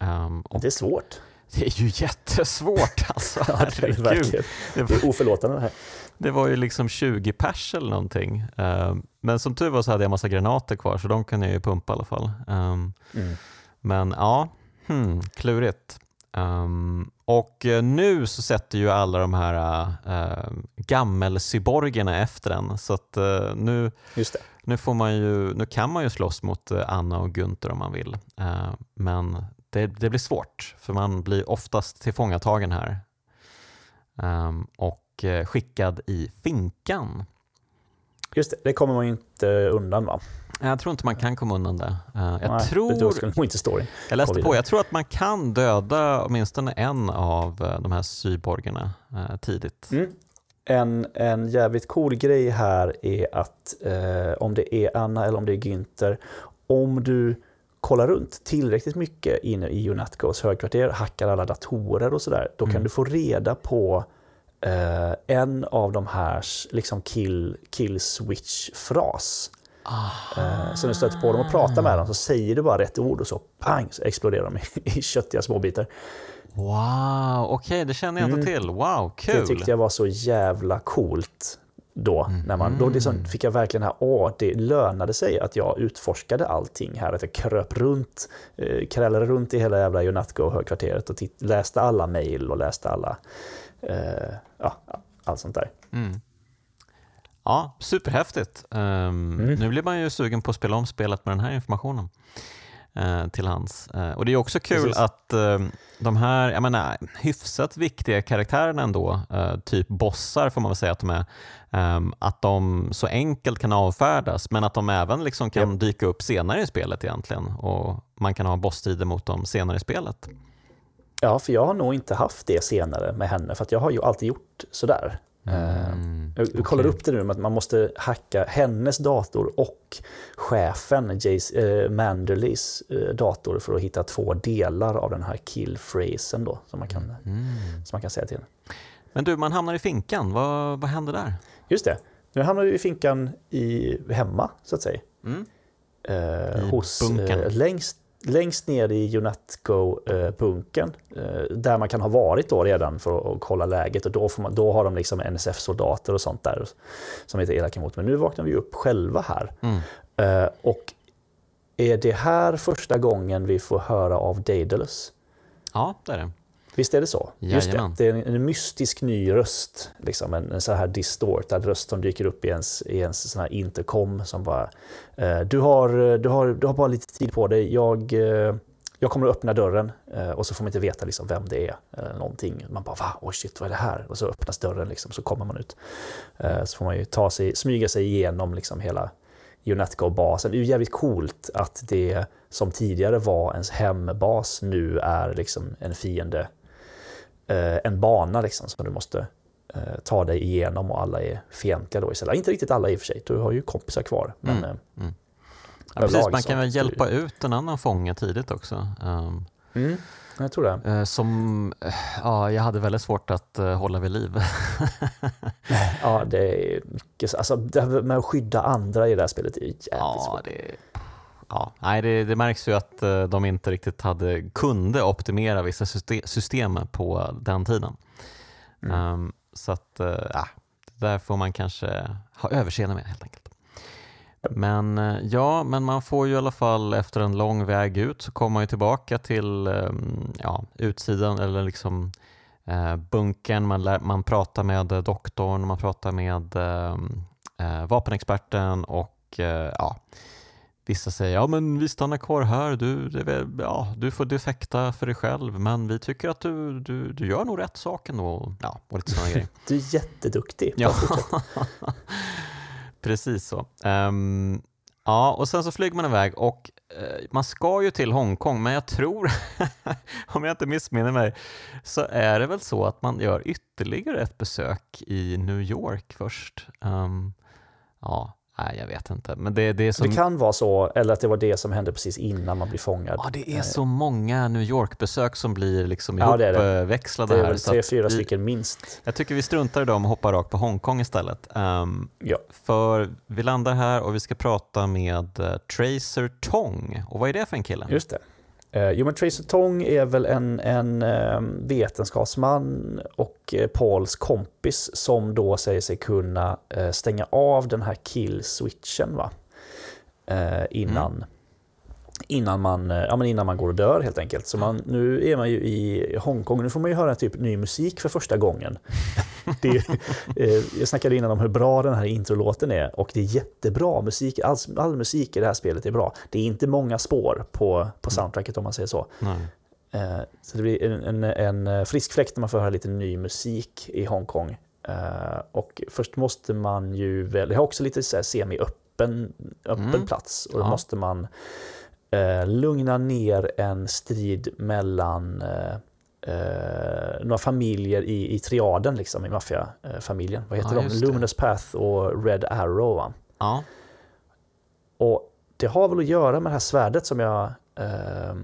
Ehm, och Det är svårt. Det är ju jättesvårt alltså, Ja, det är det herregud. verkligen. Det Det är oförlåtande det här. det var ju liksom 20 pers eller någonting. Eh, Men som tur var så hade jag massa granater kvar så de kunde jag ju pumpa i alla fall. Um, Mm. Men ja, hmm, klurigt. Um, och eh, nu så sätter ju alla de här uh, gammelcyborgerna efter den så att eh, nu, nu, får man ju, nu kan man ju slåss mot eh, Anna och Gunther om man vill. Eh, men det, det blir svårt för man blir oftast tillfångatagen här Ehm, och eh, skickad i finkan. Just det, det kommer man ju inte undan va? Jag tror inte man kan komma undan det. Eh, jag, Nej, tror, nog inte storyn. jag läste på, jag tror att man kan döda åtminstone en av eh, de här cyborgerna eh, tidigt. Mm. En, en jävligt cool grej här är att eh, om det är Anna eller om det är Günther, om du kollar runt tillräckligt mycket inne i Unatgos högkvarter, hackar alla datorer och sådär, då kan Mm. du få reda på eh, en av de här liksom kill, kill switch-fras. Eh, så när du stöter på dem och pratar med dem så säger du bara rätt ord och så pang så exploderar de i, i köttiga småbitar. Wow, okej det känner jag inte till. Wow, kul! Mm. Det tyckte jag var så jävla coolt då. När man, då liksom fick jag verkligen här, åh, det lönade sig att jag utforskade allting här. Att jag kröp runt, eh, krälade runt i hela jävla Unatgo-högkvarteret och titt, läste alla mejl och läste alla, eh, ja, allt sånt där. Mm. Ja, superhäftigt. Um, Mm. Nu blir man ju sugen på att spela om spelet med den här informationen till hands. Eh, och det är också kul Precis. att eh, de här jag menar, hyfsat viktiga karaktärerna ändå, eh, typ bossar får man väl säga att de är, ehm, att de så enkelt kan avfärdas men att de även liksom kan dyka upp senare i spelet egentligen och man kan ha bossstrider mot dem senare i spelet. Ja, för jag har nog inte haft det senare med henne, för jag har ju alltid gjort sådär. Eh, Mm, Jag okej. upp det nu att man måste hacka hennes dator och chefen Jace, eh, Manderleys eh, dator för att hitta två delar av den här kill-phrasen då, som man kan, Mm. som man kan säga till. Men du, man hamnar i finkan. Vad, vad händer där? Just det, nu hamnar vi i finkan i, hemma, så att säga. Mm. Eh, hos, eh, längst, längst ner i Unatgo-bunken, eh, där man kan ha varit då redan för att kolla läget. Och då, man, då har de liksom NSF-soldater och sånt där som är lite elaka mot. Men nu vaknar vi upp själva här. Mm. Eh, och är det här första gången vi får höra av Daedalus? Ja, det är det. Visst är det så? Just det, Jajamän. det är en, en mystisk ny röst. Liksom en, en sån här distortad röst som dyker upp i ens, i ens sån här intercom som bara eh, du, har, du, har, du har bara lite tid på dig. Jag, eh, jag kommer att öppna dörren eh, och så får man inte veta liksom vem det är eller någonting. Man bara va? Oh shit, vad är det här? Och så öppnas dörren liksom, så kommer man ut. Eh, så får man ju ta sig, smyga sig igenom liksom hela Unatgo-basen. Det är ju jävligt coolt att det som tidigare var ens hembas nu är liksom en fiende, en bana liksom som du måste eh, ta dig igenom och alla är fientliga då istället. Inte riktigt alla i och för sig, du har ju kompisar kvar. Men, Mm. eh, Ja, precis, överlag man kan väl hjälpa ut en annan fånge tidigt också. Um, mm, jag tror det. eh, som eh, ja, jag hade väldigt svårt att eh, hålla vid liv. Ja, det är mycket, så- alltså det med att skydda andra i det här spelet är jävligt ja, svårt. det, ja, nej, det, det märks ju att eh, de inte riktigt hade, kunde optimera vissa syste- system på den tiden. Mm. Um, så att, ja, det där får man kanske ha överseende med helt enkelt. Men eh, ja, men man får ju i alla fall efter en lång väg ut så kommer man ju tillbaka till ehm, ja, utsidan eller liksom eh, bunkern. Man, lär, man pratar med doktorn, man pratar med ehm, eh, vapenexperten och eh, ja, vissa säger ja men vi stannar kvar här, du, det, ja, du får defekta för dig själv men vi tycker att du, du, du gör nog rätt sak ändå. Ja, och lite sådana grejer. Du är jätteduktig. Ja, precis så. Um, ja, och sen så flyger man iväg och uh, man ska ju till Hongkong men jag tror, om jag inte missminner mig, så är det väl så att man gör ytterligare ett besök i New York först. Um, ja, Nej, jag vet inte. Men det, det, är som... det kan vara så, eller att det var det som hände precis innan man blir fångad. Ja, det är så många New York-besök som blir liksom ja, ihopväxlade här. Det är väl tre, fyra stycken minst. Jag tycker vi struntar i dem och hoppar rakt på Hongkong istället. Um, ja. För vi landar här och vi ska prata med uh, Tracer Tong. Och vad är det för en kille? Just det. Eh, jo, men Tracer Tong är väl en, en eh, vetenskapsman och eh, Pauls kompis som då säger sig kunna eh, stänga av den här kill-switchen va? Innan, mm innan man, eh, ja, men innan man går och dör helt enkelt. Så man, nu är man ju i Hongkong, nu får man ju höra typ ny musik för första gången. det eh, jag snackade innan om hur bra den här introlåten är och det är jättebra musik, all, all musik i det här spelet är bra. Det är inte många spår på, på soundtracket om man säger så. Nej. Eh, så det blir en, en, en frisk fläkt när man får höra lite ny musik i Hongkong. Och först måste man ju väl, det har också lite semi-öppen öppen mm. plats och då ja. måste man eh, lugna ner en strid mellan eh, eh, några familjer i, i triaden, liksom, i maffiafamiljen. Vad heter ja, de? Luminous Path och Red Arrow. Va? Ja. Och det har väl att göra med det här svärdet som jag eh,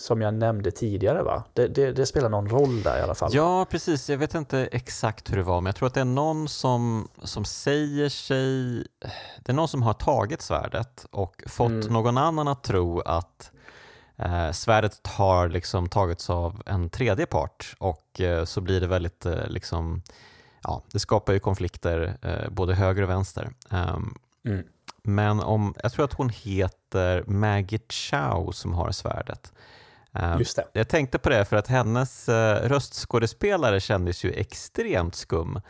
som jag nämnde tidigare va? Det, det, det, spelar någon roll där i alla fall. Ja, precis. Jag vet inte exakt hur det var, men jag tror att det är någon som, som säger sig... Det är någon som har tagit svärdet och fått mm. någon annan att tro att eh, svärdet har liksom tagits av en tredje part och eh, så blir det väldigt eh, liksom... Ja, det skapar ju konflikter eh, både höger och vänster. Um, mm. Men om, jag tror att hon heter Maggie Chow som har svärdet. Ehm, Just det. Jag tänkte på det för att hennes eh, röstskådespelare kändes ju extremt skum.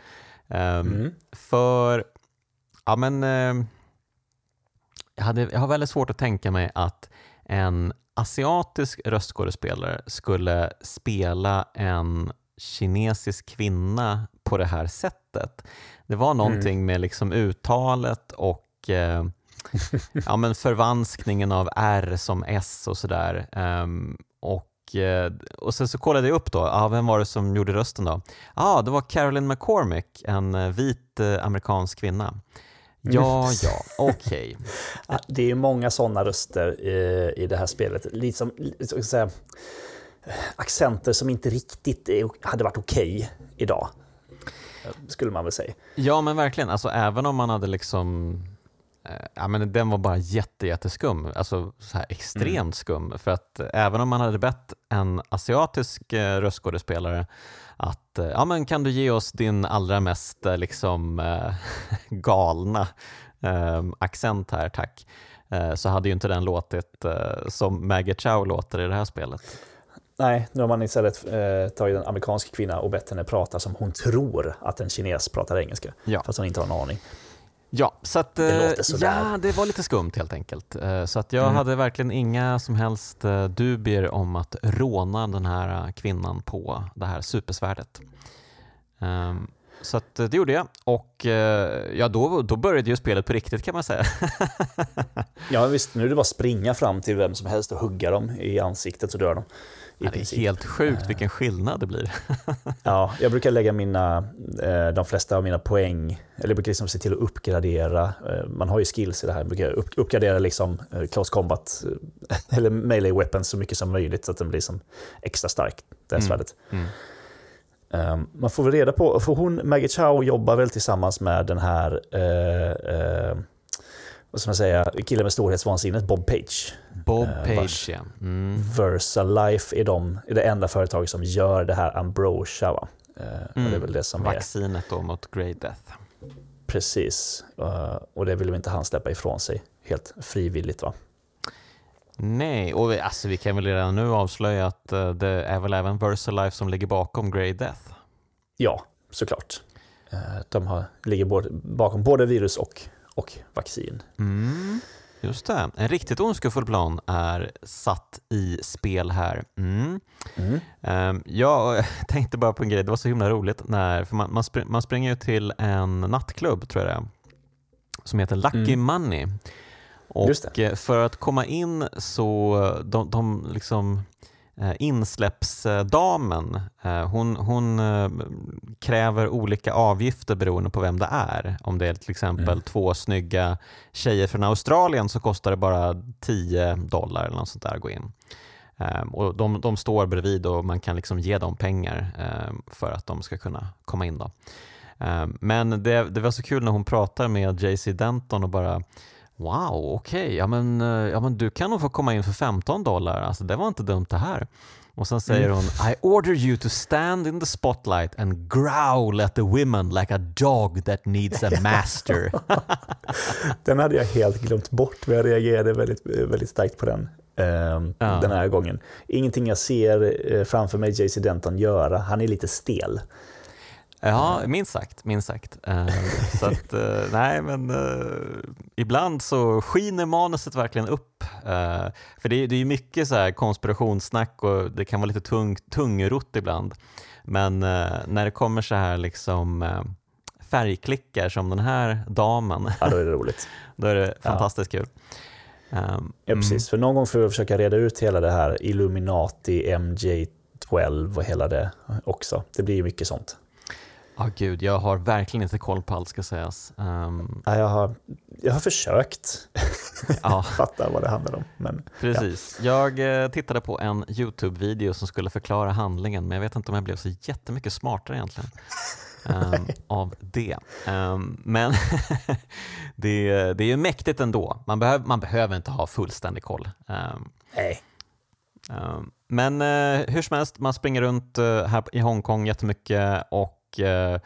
Ehm, mm. För, ja men, eh, jag, hade, jag har väldigt svårt att tänka mig att en asiatisk röstskådespelare skulle spela en kinesisk kvinna på det här sättet. Det var någonting mm. med liksom uttalet och eh, ja, men förvanskningen av R som S och sådär. Um, och, eh, och sen så kollade jag upp då, ah, vem var det som gjorde rösten då? Ja, ah, det var Carolyn McCormick, en eh, vit eh, amerikansk kvinna. Ja, ja, okej. Okay. det är många sådana röster i, i det här spelet. Liksom, säga, accenter som inte riktigt hade varit okej okay idag, skulle man väl säga. Ja, men verkligen. Alltså, även om man hade liksom ja, men den var bara jätte, jätteskum, alltså så här extremt mm. skum. För att även om man hade bett en asiatisk eh, röstskådespelare att eh, ja, men kan du ge oss din allra mest liksom, galna eh, accent här, tack, eh, så hade ju inte den låtit eh, som Maggie Chow låter i det här spelet. Nej, nu har man istället eh, tagit en amerikansk kvinna och bett henne prata som hon tror att en kines pratar engelska, ja. fast hon inte har en aning. Ja, så att, det eh, ja, det var lite skumt helt enkelt. Eh, så att jag mm. hade verkligen inga som helst eh, dubier om att råna den här kvinnan på det här supersvärdet. Ehm, så att det gjorde jag och ja, då, då började ju spelet på riktigt kan man säga. ja visst, nu är det bara springa fram till vem som helst och hugga dem i ansiktet så dör de. Ja, det är helt sjukt vilken skillnad det blir. ja, jag brukar lägga mina, eh, de flesta av mina poäng, eller jag brukar liksom se till att uppgradera, eh, man har ju skills i det här, jag brukar uppgradera liksom eh, close combat, eller melee weapons så mycket som möjligt så att den blir som extra stark, det här mm. svärdet. Mm. Um, man får väl reda på, för hon, Maggie Chow jobbar väl tillsammans med den här uh, uh, vad ska man säga, killen med storhetsvansinnet, Bob Page. Bob uh, Page, ja. Mm. Versalife är, de, är det enda företaget som gör det här Ambrosia. Va? Uh, mm. det är väl det som Vaccinet är... då mot Grey Death. Precis, uh, och det vill inte han släppa ifrån sig helt frivilligt. va? Nej, och vi, alltså, vi kan väl redan nu avslöja att det är väl även Versalife som ligger bakom Grey Death? Ja, såklart. De har, ligger både, bakom både virus och och vaccin. Mm. Just det, en riktigt ondskefull plan är satt i spel här. Mm. Mm. Um, jag tänkte bara på en grej, det var så himla roligt när, för man, man, spring, man springer ju till en nattklubb tror jag det är, som heter Lucky mm. Money. Och eh, för att komma in så, de, de liksom insläppsdamen, eh, hon, hon eh, kräver olika avgifter beroende på vem det är. Om det är till exempel mm. två snygga tjejer från Australien så kostar det bara 10 dollar eller något sånt där att gå in. Och de, de står bredvid och man kan liksom ge dem pengar för att de ska kunna komma in. Då. Men det, det var så kul när hon pratar med JC Denton och bara Wow, okej, okay. ja, men, eh, ja men du kan nog få komma in för 15 dollar, alltså det var inte dumt det här. Och sen säger mm. hon I order you to stand in the spotlight and growl at the women like a dog that needs a master. den hade jag helt glömt bort, men jag reagerade väldigt, väldigt starkt på den. Uh, ja. Den här gången. Ingenting jag ser eh, framför mig JC Denton göra, han är lite stel. Ja, minst sagt. Minst sagt. Uh, så att, uh, nej, men uh, ibland så skiner manuset verkligen upp. för det är, är mycket så här konspirationssnack och det kan vara lite tung, tungrott ibland. Men när det kommer så här liksom färgklickar som den här damen, ja, då är det roligt. då är det fantastiskt ja. kul. Um, ja, precis. Mm. För någon gång får vi försöka reda ut hela det här Illuminati, MJ12 och hela det också. Det blir ju mycket sånt. Ja, oh, gud, jag har verkligen inte koll på allt ska sägas. Um... Ja, jag, har, jag har försökt ja. fatta vad det handlar om. Men, Precis. Ja. Jag eh, tittade på en YouTube-video som skulle förklara handlingen, men jag vet inte om jag blev så jättemycket smartare egentligen. Um, av det. Um, men det, det är ju mäktigt ändå. Man, behöv, man behöver inte ha fullständig koll. Nej. men uh, hur som helst, man springer runt uh, här i Hongkong jättemycket och och eh,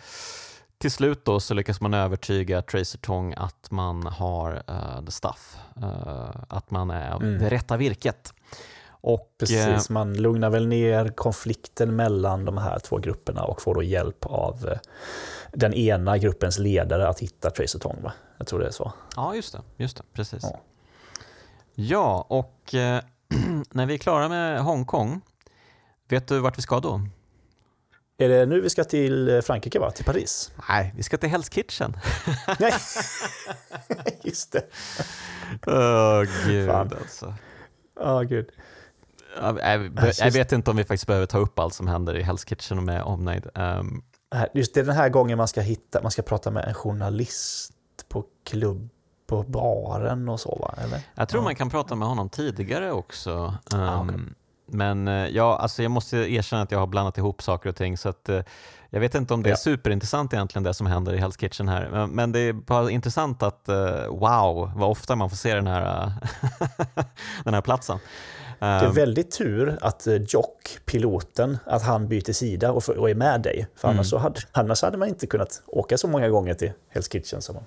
till slut då så lyckas man övertyga Tracer Tong att man har uh, the stuff, uh, att man är mm. det rätta virket. Och, Precis, man lugnar väl ner konflikten mellan de här två grupperna och får då hjälp av den ena gruppens ledare att hitta Tracer Tong. Va? Jag tror det är så. Ja, just det. Just det precis. Ja, ja och när vi är klara med Hongkong, vet du vart vi ska då? Är det nu vi ska till eh, Frankrike, va? Till Paris? Nej, vi ska till Hell's Kitchen. Nej, just det. Åh, oh, gud Fan. alltså. Oh, gud. Jag, jag, vet inte om vi faktiskt behöver ta upp allt som händer i Hell's Kitchen med omnejd. Um, just det är den här gången man ska hitta, man ska prata med en journalist på klubb på baren och så va? Eller? Jag tror ja. man kan prata med honom tidigare också. Um, ah, okay. Men eh, ja, alltså jag måste erkänna att jag har blandat ihop saker och ting så att eh, jag vet inte om det är superintressant egentligen det som händer i Hell's Kitchen här. Men det är bara intressant att eh, wow, vad ofta man får se den här, den här platsen. Det är väldigt tur att Jock, piloten, att han byter sida och, och är med dig. För annars, mm. så hade, annars hade man inte kunnat åka så många gånger till Hell's Kitchen som man,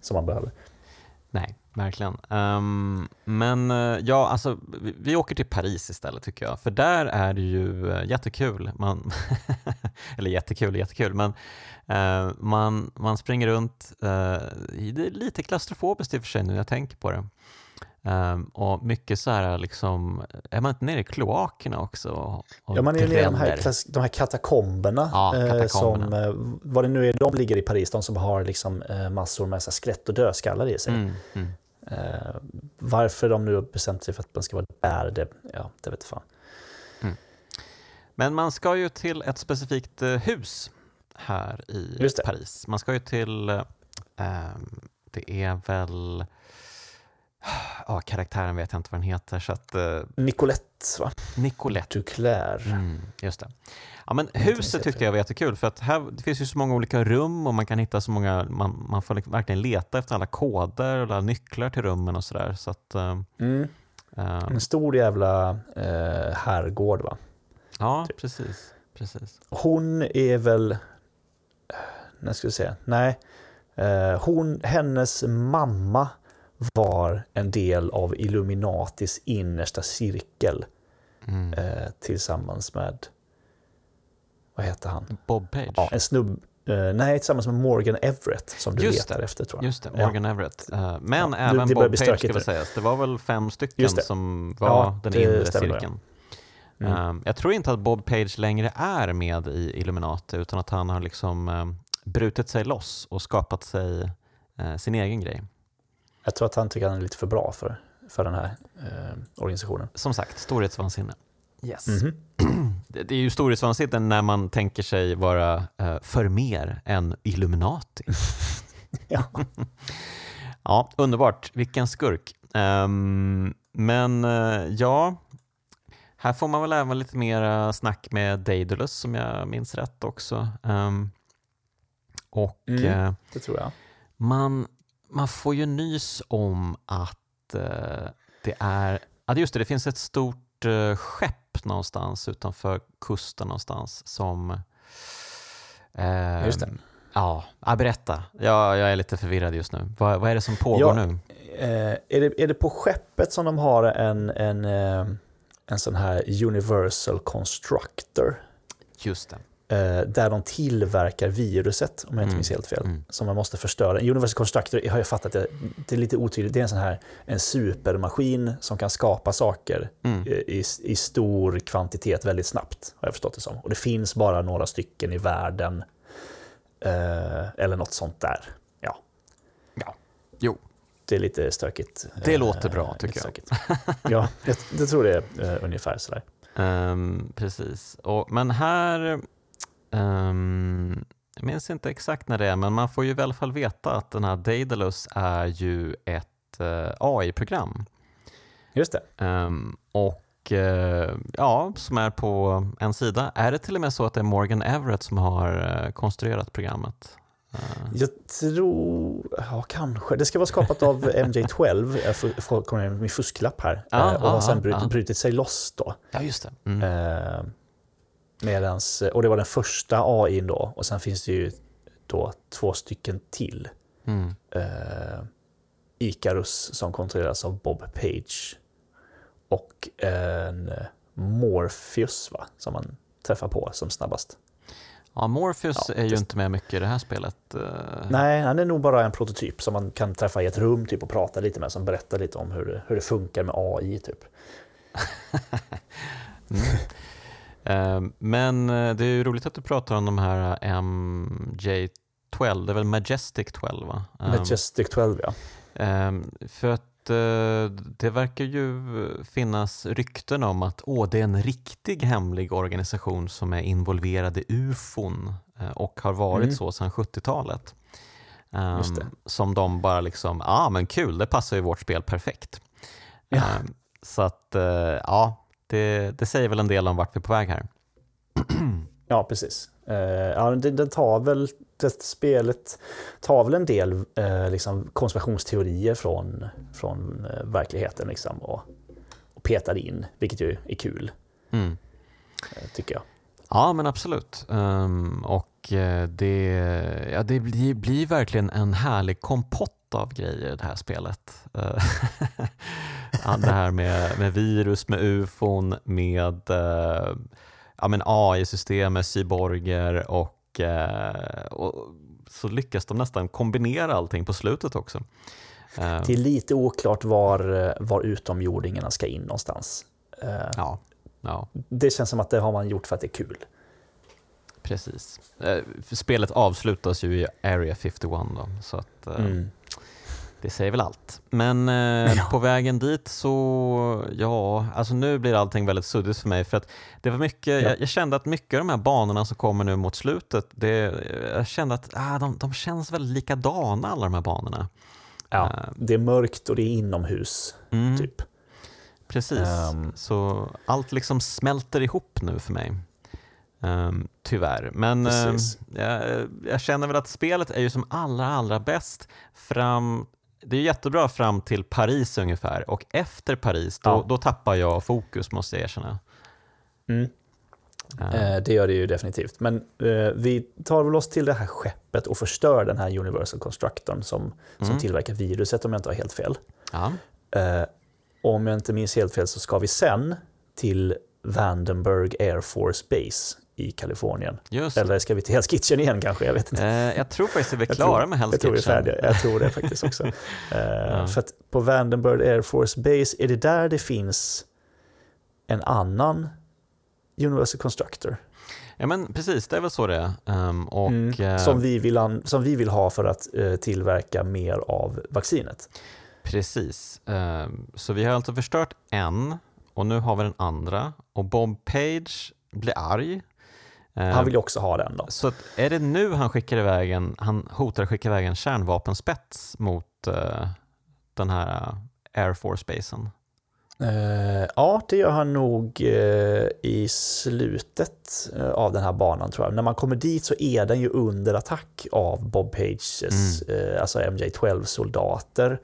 som man behöver. Nej, verkligen. Um, men eh, ja, alltså vi, vi, åker till Paris istället tycker jag, för där är det ju eh, jättekul. Man eller jättekul, jättekul, men uh, man, man springer runt. det är lite klaustrofobiskt i och för sig nu när jag tänker på det. Um, och mycket så här, liksom, är man inte nere i kloakerna också? Och, ja, man är nere i de här, de här katakomberna. Ja, katakomberna. Eh, som, eh, vad det nu är, de ligger i Paris, de som har liksom, eh, massor med så skelett och dödskallar i sig. Mm, mm. Eh, varför de nu har bestämt sig för att man ska vara där, det, ja, det vet fan. Mm. Men man ska ju till ett specifikt eh, hus här i Paris. Man ska ju till, ehm, det är väl Ja, karaktären vet jag inte vad den heter. Så att, uh, Nicolette, va? Nicolette. Duclair. Mm, just det. Ja, men huset tyckte jag var jättekul för att här det finns ju så många olika rum och man kan hitta så många, man, man får liksom verkligen leta efter alla koder och alla nycklar till rummen och sådär. Så att, uh, mm. uh, en stor jävla uh, herrgård va? Ja, typ. precis, precis. Hon är väl, när ska vi säga, nej, hon, hennes mamma var en del av Illuminatis innersta cirkel mm. eh, tillsammans med, vad heter han? Bob Page? Ja, en snubb, Uh, nej, tillsammans med Morgan Everett som du Just letar det. efter tror jag. Just det, Morgan Everett. Uh, men Ja, även det Bob Page ska väl sägas. Det var väl fem stycken som var Ja, den inre cirkeln. Mm. Um, jag tror inte att Bob Page längre är med i Illuminati utan att han har liksom um, brutit sig loss och skapat sig eh, sin egen grej. Jag tror att han tycker att han är lite för bra för, för den här eh, organisationen. Som sagt, storhetsvansinne. Yes. Mhm. Det, det är ju storhetsvansinne när man tänker sig vara eh, för mer än Illuminati. Ja. Ja, underbart. Vilken skurk. Ehm, men eh, ja, här får man väl även lite mer snack med Daedalus som jag minns rätt också. Ehm, och Mm. eh, Det tror jag. man, man får ju nys om att eh, det är, ja just det, det finns ett stort eh, skepp någonstans utanför kusten någonstans som eh, Just det. Ja, ja, berätta. Jag, jag är lite förvirrad just nu. Vad, vad är det som pågår Ja, nu? Eh, är, det, är det på skeppet som de har en, en, eh, en sån här Universal Constructor? Just det. Eh, där de tillverkar viruset, om jag inte Mm, minns helt fel, mm. som man måste förstöra. Universal Constructor har jag fattat, det, det är lite otydligt, det är en sån här en supermaskin som kan skapa saker Mm. eh, i, i stor kvantitet väldigt snabbt, har jag förstått det som. Och det finns bara några stycken i världen, eh, eller något sånt där. Ja, Ja. Jo, det är lite stökigt. Det Eh, låter bra, tycker jag. stökigt. ja, jag, jag tror det är eh, ungefär sådär. Ehm, precis. Och, men här, ehm, jag minns inte exakt när det är, men man får ju i alla fall veta att den här Daedalus är ju ett eh, AI-program. Just det. Ehm, och eh, ja, som är på en sida. Är det till och med så att det är Morgan Everett som har eh, konstruerat programmet? Jag tror, ja kanske. Det ska vara skapat av MJ12, jag får- får- kommer med min fusklapp här. Ja, Eh, och har sen brutit, ja. brutit sig loss då. ja, just det. Mm. Medans, och det var den första AI då. Och sen finns det ju då två stycken till. Mm. Eh, Icarus som kontrolleras av Bob Page. Och en Morpheus va, som man träffar på som snabbast. Ja, Morpheus Ja, är ju det- inte med mycket i det här spelet. eh. Nej, han är nog bara en prototyp som man kan träffa i ett rum typ, och prata lite med, som berättar lite om hur det, hur det funkar med AI. Typ. Eh, Men eh, det är ju roligt att du pratar om de här MJ12, det är väl Majestic 12 va? Eh, Majestic 12, ja. Ehm, För att eh, det verkar ju finnas rykten om att åh, det är en riktig hemlig organisation som är involverad i ufon eh, och har varit Mm. så sedan 70-talet. Ehm, Just det. Som de bara liksom, ja ah, men kul, det passar ju vårt spel perfekt. Ja. Ehm, Så att eh, ja, det, det säger väl en del om vart vi är på väg här. Ja, precis. Eh, ja, det, det tar väl, det spelet tar väl en del eh, liksom konspirationsteorier från, från eh, verkligheten liksom, och, och petar in, vilket ju är kul, Mm. eh, tycker jag. Ja, men absolut. Ehm, och det, ja, det blir, blir verkligen en härlig kompott av grejer det här spelet. Det här med, med virus, med ufon, med eh, ja, men AI-system, med cyborger och, eh, och så lyckas de nästan kombinera allting på slutet också. Eh, Det är lite oklart var, var utomjordingarna ska in någonstans. Eh, ja, ja, Det känns som att det har man gjort för att det är kul. precis. Eh, spelet avslutas ju i Area 51 då, så att eh, Mm. Det säger väl allt. Men eh, Ja. på vägen dit så, ja, alltså nu blir allting väldigt suddigt för mig för att det var mycket, Ja. jag, jag kände att mycket av de här banorna som kommer nu mot slutet, det, jag kände att ah, de, de känns väldigt likadana alla de här banorna. Ja, Eh, det är mörkt och det är inomhus, mm, typ. Precis, Ehm. så allt liksom smälter ihop nu för mig. Ehm, tyvärr, men Precis. jag, jag känner väl att spelet är ju som allra, allra bäst fram det är jättebra fram till Paris ungefär och efter Paris då, Ja. då tappar jag fokus måste jag erkänna. Mm. Ehm, Eh, Det gör det ju definitivt. Men eh, vi tar väl oss till det här skeppet och förstör den här Universal Constructorn som, som Mm. tillverkar viruset om jag inte har helt fel. ja. Eh, om jag inte minns helt fel så ska vi sen till Vandenberg Air Force Base i Kalifornien. Just. Eller ska vi till Hell's Kitchen igen kanske? Jag vet inte. Eh, jag tror faktiskt att vi är Jag klara tror- med Hell's Jag tror vi är Kitchen. färdiga. Jag tror det faktiskt också. Eh, Ja. För att på Vandenberg Air Force Base, är det där det finns en annan Universal Constructor? Ja men precis, det är väl så det är. Ehm, och, Mm. eh, Som, vi vill an- som vi vill ha för att eh, tillverka mer av vaccinet. Precis. Ehm, Så vi har alltså förstört en och nu har vi den andra och Bob Page blir arg. Ehm, Han vill ju också ha den då. Så att är det nu han skickar iväg en, han hotar att skicka iväg en kärnvapenspets mot eh, den här eh, Air Force-basen? Eh, ja, det gör han nog eh, i slutet eh, av den här banan tror jag. När man kommer dit så är den ju under attack av Bob Pages, eh, alltså MJ12-soldater.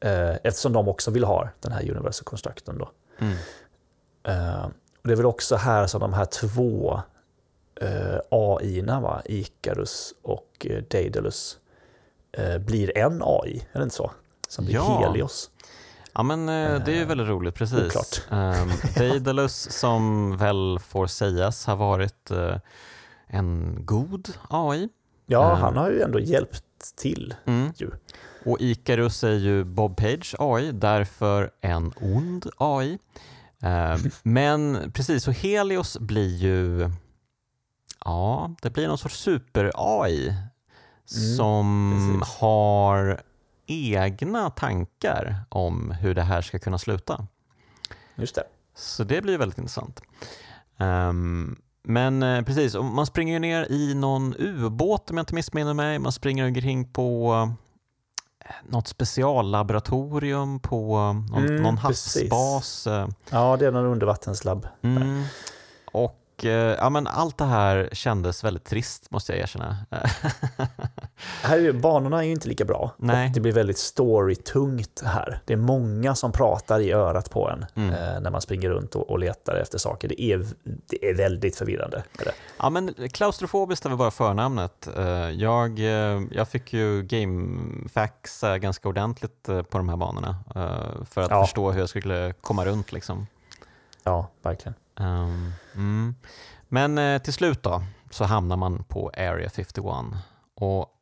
Eh, eftersom de också vill ha den här Universal Constructorn då. Mm. Eh, och det är väl också här som de här två eh, AI-erna, va? Icarus och eh, Daedalus, eh, blir en AI, är det inte så? Som blir Ja. Helios. Ja men det är ju väldigt roligt, precis. Um, Daedalus som väl får sägas ha varit en god AI. Ja, Eh. han har ju ändå hjälpt till. Mm. Ju. Och Icarus är ju Bob Page AI, därför en ond AI. Eh, men precis, så Helios blir ju, ja, det blir någon sorts super-AI som precis. har egna tankar om hur det här ska kunna sluta. Just det. Så det blir väldigt intressant. Ehm, men eh, precis, man springer ju ner i någon ubåt om jag inte missminner mig. Man springer omkring på eh, något speciallaboratorium på någon, Mm, någon havsbas. eh, Ja, det är någon undervattenslabb. Mm. Och eh, ja, men allt det här kändes väldigt trist måste jag erkänna. Här är ju, banorna är ju inte lika bra. Nej. Och det blir väldigt storytungt här. Det är många som pratar i örat på en Mm. eh, när man springer runt och, och letar efter saker. Det är, det är väldigt förvirrande. Är. Ja, men klaustrofobiskt är väl bara förnamnet. Eh, Jag, eh, jag fick ju gamefaxa ganska ordentligt på de här banorna för att Ja. förstå hur jag skulle komma runt. Liksom. Ja, verkligen. Ehm, mm. Men eh, till slut då så hamnar man på Area 51 och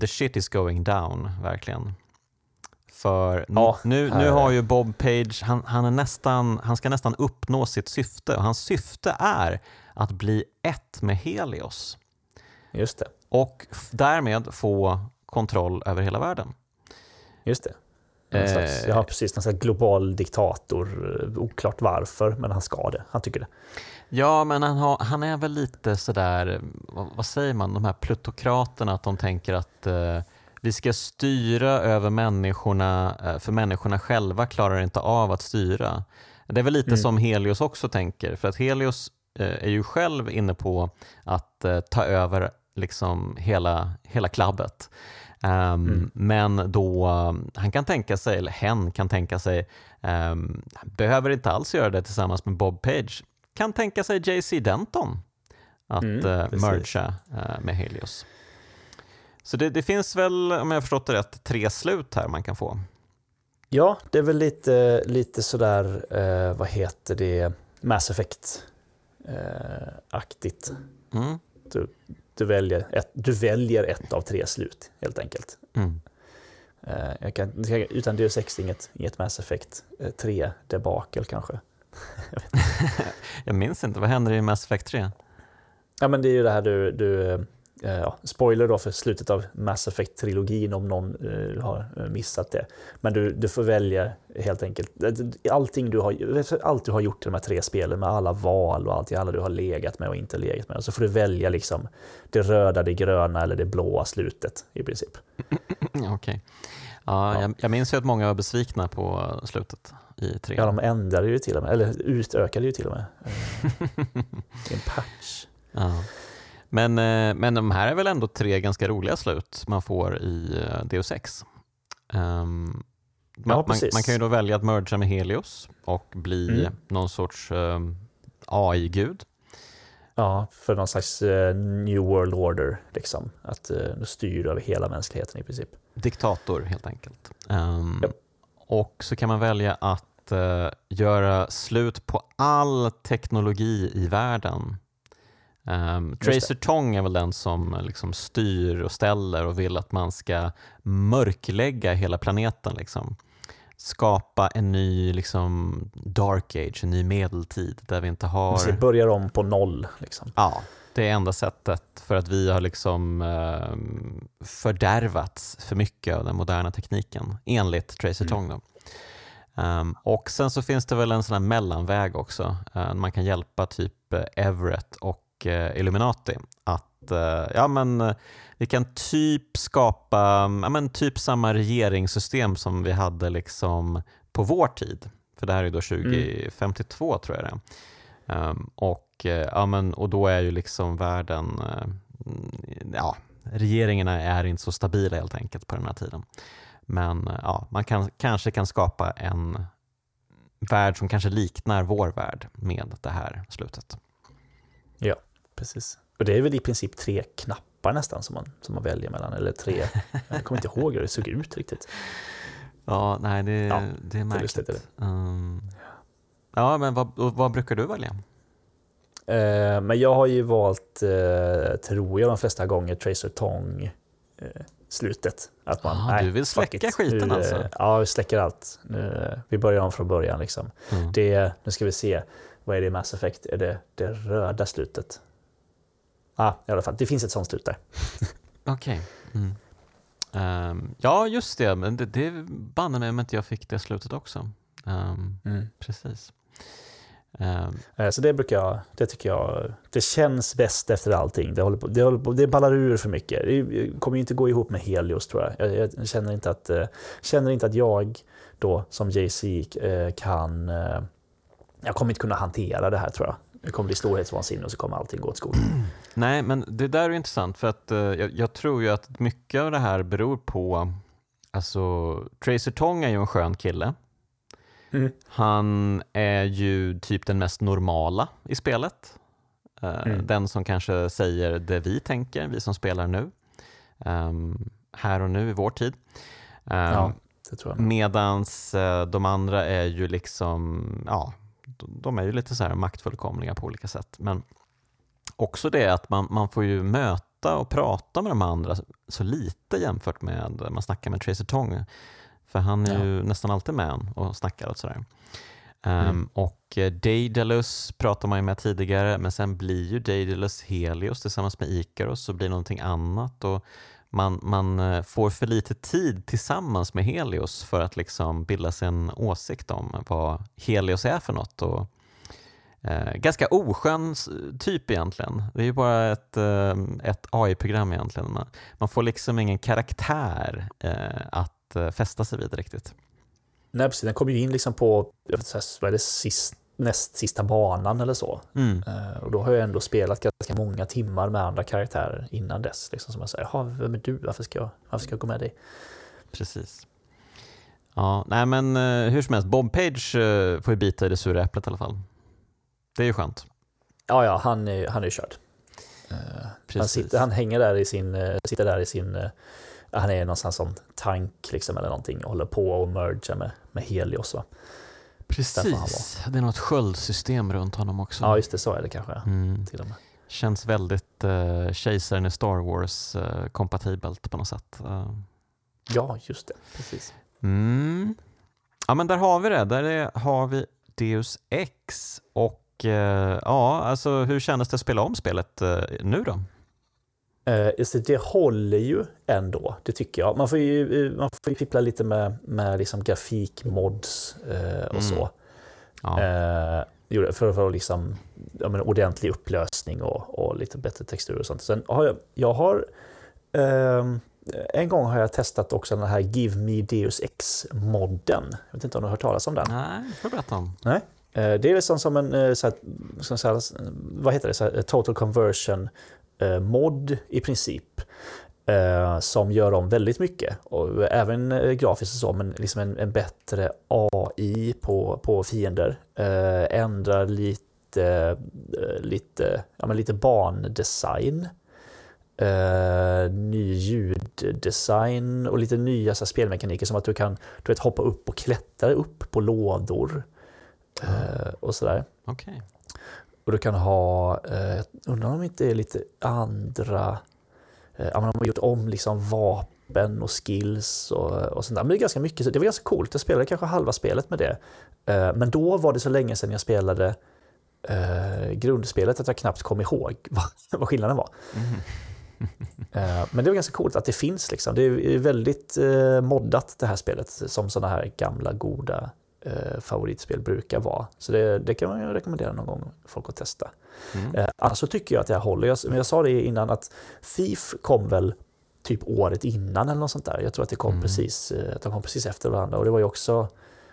the shit is going down, verkligen. För Ja, nu, nu har ju Bob Page, han, han, är nästan, han ska nästan uppnå sitt syfte och hans syfte är att bli ett med Helios Just det. och därmed få kontroll över hela världen. Just det. Någon Eh. slags, jag har precis någon slags global diktator, eh, oklart varför, men han ska det. Han tycker det. Ja, men han, har, han är väl lite sådär, vad, vad säger man, de här plutokraterna, att de tänker att eh, vi ska styra över människorna, eh, för människorna själva klarar inte av att styra. Det är väl lite Mm. som Helios också tänker, för att Helios eh, är ju själv inne på att eh, ta över liksom hela, hela klabbet. Ehm, Mm. Men då, han kan tänka sig, eller hen kan tänka sig, um, behöver inte alls göra det tillsammans med Bob Page, kan tänka sig JC Denton att Mm, eh, precis. mergea eh, med Helios. Så det, det finns väl, om jag har förstått det rätt, tre slut här man kan få. Ja, det är väl lite, lite sådär, eh, vad heter det, Mass Effect-aktigt. Mm. Du, väljer ett, du väljer ett av tre slut helt enkelt. Mm. Eh, jag kan, utan Deus Ex inget, inget Mass Effect eh, 3 debakel kanske. Jag minns inte, vad händer i Mass Effect 3? Ja men det är ju det här du, du eh, ja, spoiler då för slutet av Mass Effect-trilogin om någon eh, har missat det. Men du, du får välja helt enkelt, allting du har, allt du har gjort i de här tre spelen med alla val och allt, alla du har legat med och inte legat med. Så får du välja liksom det röda, det gröna eller det blåa slutet i princip. Okej. Ja, Ja. Jag, jag minns ju att många var besvikna på slutet i 3. Ja, de ändrade ju till och med, eller utökade ju till och med. eh, en patch. Ja. Men, eh, men de här är väl ändå tre ganska roliga slut man får i eh, Deus Ex. Ehm, man, Ja, man, man kan ju då välja att mergea med Helios och bli Mm. någon sorts ehm, AI-gud. Ja, för någon slags eh, New World Order, liksom. Att du styr över hela mänskligheten i princip. Diktator helt enkelt. Ehm, Ja. Och så kan man välja att eh, göra slut på all teknologi i världen. Um, Tracer Tong är väl den som liksom styr och ställer och vill att man ska mörklägga hela planeten. Liksom. Skapa en ny liksom, dark age, en ny medeltid där vi inte har... Vi börjar om på noll. Liksom. Ja, det är enda sättet för att vi har liksom eh, fördärvats för mycket av den moderna tekniken enligt Tracer Tong. Då. Um, och sen så finns det väl en sån här mellanväg också. Uh, man kan hjälpa typ uh, Everett och uh, Illuminati att ja, men, vi kan typ skapa ja, men, typ samma regeringssystem som vi hade liksom på vår tid. För det här är då 2052 mm. tror jag det. Um, och, ja, men, och då är ju liksom världen, ja, regeringarna är inte så stabila helt enkelt på den här tiden. Men eh, ja, man kan, kanske kan skapa en värld som kanske liknar vår värld med det här slutet. Ja, precis. Och det är väl i princip tre knappar nästan som man, som man väljer mellan, eller tre, jag kommer inte ihåg hur det såg ut riktigt. Ja, nej, det, ja, det är märkligt. Det är det. Um, ja, men vad, vad brukar du välja? Uh, men jag har ju valt, uh, tror jag de flesta gånger, Tracer Tong. Uh, slutet. Att man, ah, nej, du vill släcka skiten nu, alltså? Ja, vi släcker allt. Nu, vi börjar om från början. Liksom. Mm. Det, nu ska vi se, vad är det i Mass Effect? Är det det röda slutet? Ja, ah, i alla fall, det finns ett sånt slut där. Okej. Okay. Mm. Um, ja, just det, men det, det banne mig om inte jag fick det slutet också. Um, mm. Precis. Um, så det brukar jag, det tycker jag, det känns bäst efter allting. Det, håller på, det, håller på, det ballar ur för mycket. Det kommer inte gå ihop med Helios tror jag. Jag, jag känner, inte att, uh, känner inte att jag då som JC uh, eh, kan, uh, jag kommer inte kunna hantera det här tror jag. Det kommer bli storhetsvansinne och så kommer allting gå åt skolan. Nej, men det där är intressant för att jag, jag tror ju att mycket av det här beror på, alltså Tracer Tong är ju en skön kille Mm. Han är ju typ den mest normala i spelet. Uh, mm. Den som kanske säger det vi tänker, vi som spelar nu. Um, här och nu i vår tid. Um, ja, medans uh, de andra är ju liksom, ja, de är ju lite så här maktfullkomliga på olika sätt. Men också det att man, man får ju möta och prata med de andra så lite jämfört med man snackar med Tracer Tong för han är ja. ju nästan alltid med och snackar och sådär. Um, mm. Och eh, Daedalus pratar man ju med tidigare, men sen blir ju Daedalus Helios tillsammans med Ikaros och blir någonting annat. Och man, man eh, får för lite tid tillsammans med Helios för att liksom bilda sig en åsikt om vad Helios är för något. Och, eh, ganska oskön typ egentligen. Det är ju bara ett, eh, ett AI-program egentligen. Man, man, får liksom ingen karaktär eh, att Eh, fästa sig vid riktigt. Nej, precis. Den kommer ju in liksom på vad är det, sist, näst sista banan eller så. Mm. Uh, och då har jag ändå spelat ganska många timmar med andra karaktärer innan dess. Liksom, som jag säger, jaha, vem är du? Varför ska, jag, varför ska jag gå med dig? Precis. Ja, nej men uh, hur som helst, Bob Page får ju bita i det sura äpplet i alla fall. Det är ju skönt. Ja, ja, han är, han är körd. han, sitter, han hänger där i sin, sitter där i sin han är någonstans som tank liksom eller någonting och håller på och merga med, med Helios. Va? Precis, det är något sköldsystem runt honom också. Ja, just det, så är det kanske. Mm. Till och med. Känns väldigt uh, kejsaren i Star Wars uh, kompatibelt på något sätt. Uh. Ja, just det. Precis. Mm. Ja, men där har vi det. Där är, har vi Deus Ex. Och uh, ja, alltså hur kändes det att spela om spelet nu då? Eh, det håller ju ändå, det tycker jag. Man får ju, eh, man får ju fippla lite med, med liksom grafikmods eh, och mm. så. Ja. Eh, för, för liksom, ja, men ordentlig upplösning och, och lite bättre textur och sånt. Sen har jag, jag har eh, en gång har jag testat också den här Give Me Deus Ex-modden. Jag vet inte om du har hört talas om den? Nej, får berätta om. Nej. Eh, det är liksom som en, eh, så här, så här, vad heter det, så här, eh, total conversion mod i princip. Som gör om väldigt mycket, och även grafiskt och så, men liksom en, en bättre AI på, på fiender. Ändrar lite, lite, ja, men lite bandesign. Uh, ny ljuddesign och lite nya så här, spelmekaniker som att du kan du vet, hoppa upp och klättra upp på lådor. Uh, och sådär. Okay. Och du kan ha, eh, undrar om det inte är lite andra, eh, de har gjort om liksom vapen och skills och, och sånt där. Men det är ganska mycket, det var ganska coolt. Jag spelade kanske halva spelet med det. Eh, men då var det så länge sedan jag spelade eh, grundspelet att jag knappt kom ihåg vad, vad skillnaden var. Mm. Eh, men det var ganska coolt att det finns. Liksom. Det är väldigt eh, moddat det här spelet som sådana här gamla goda eh, favoritspel brukar vara. Så det, det, kan man rekommendera någon gång folk att testa. Mm. Eh, annars så tycker jag att det här håller. Jag, jag sa det innan att Thief kom väl typ året innan eller något sånt där. Jag tror att det kom, mm. precis, eh, att de kom precis efter varandra och det var ju också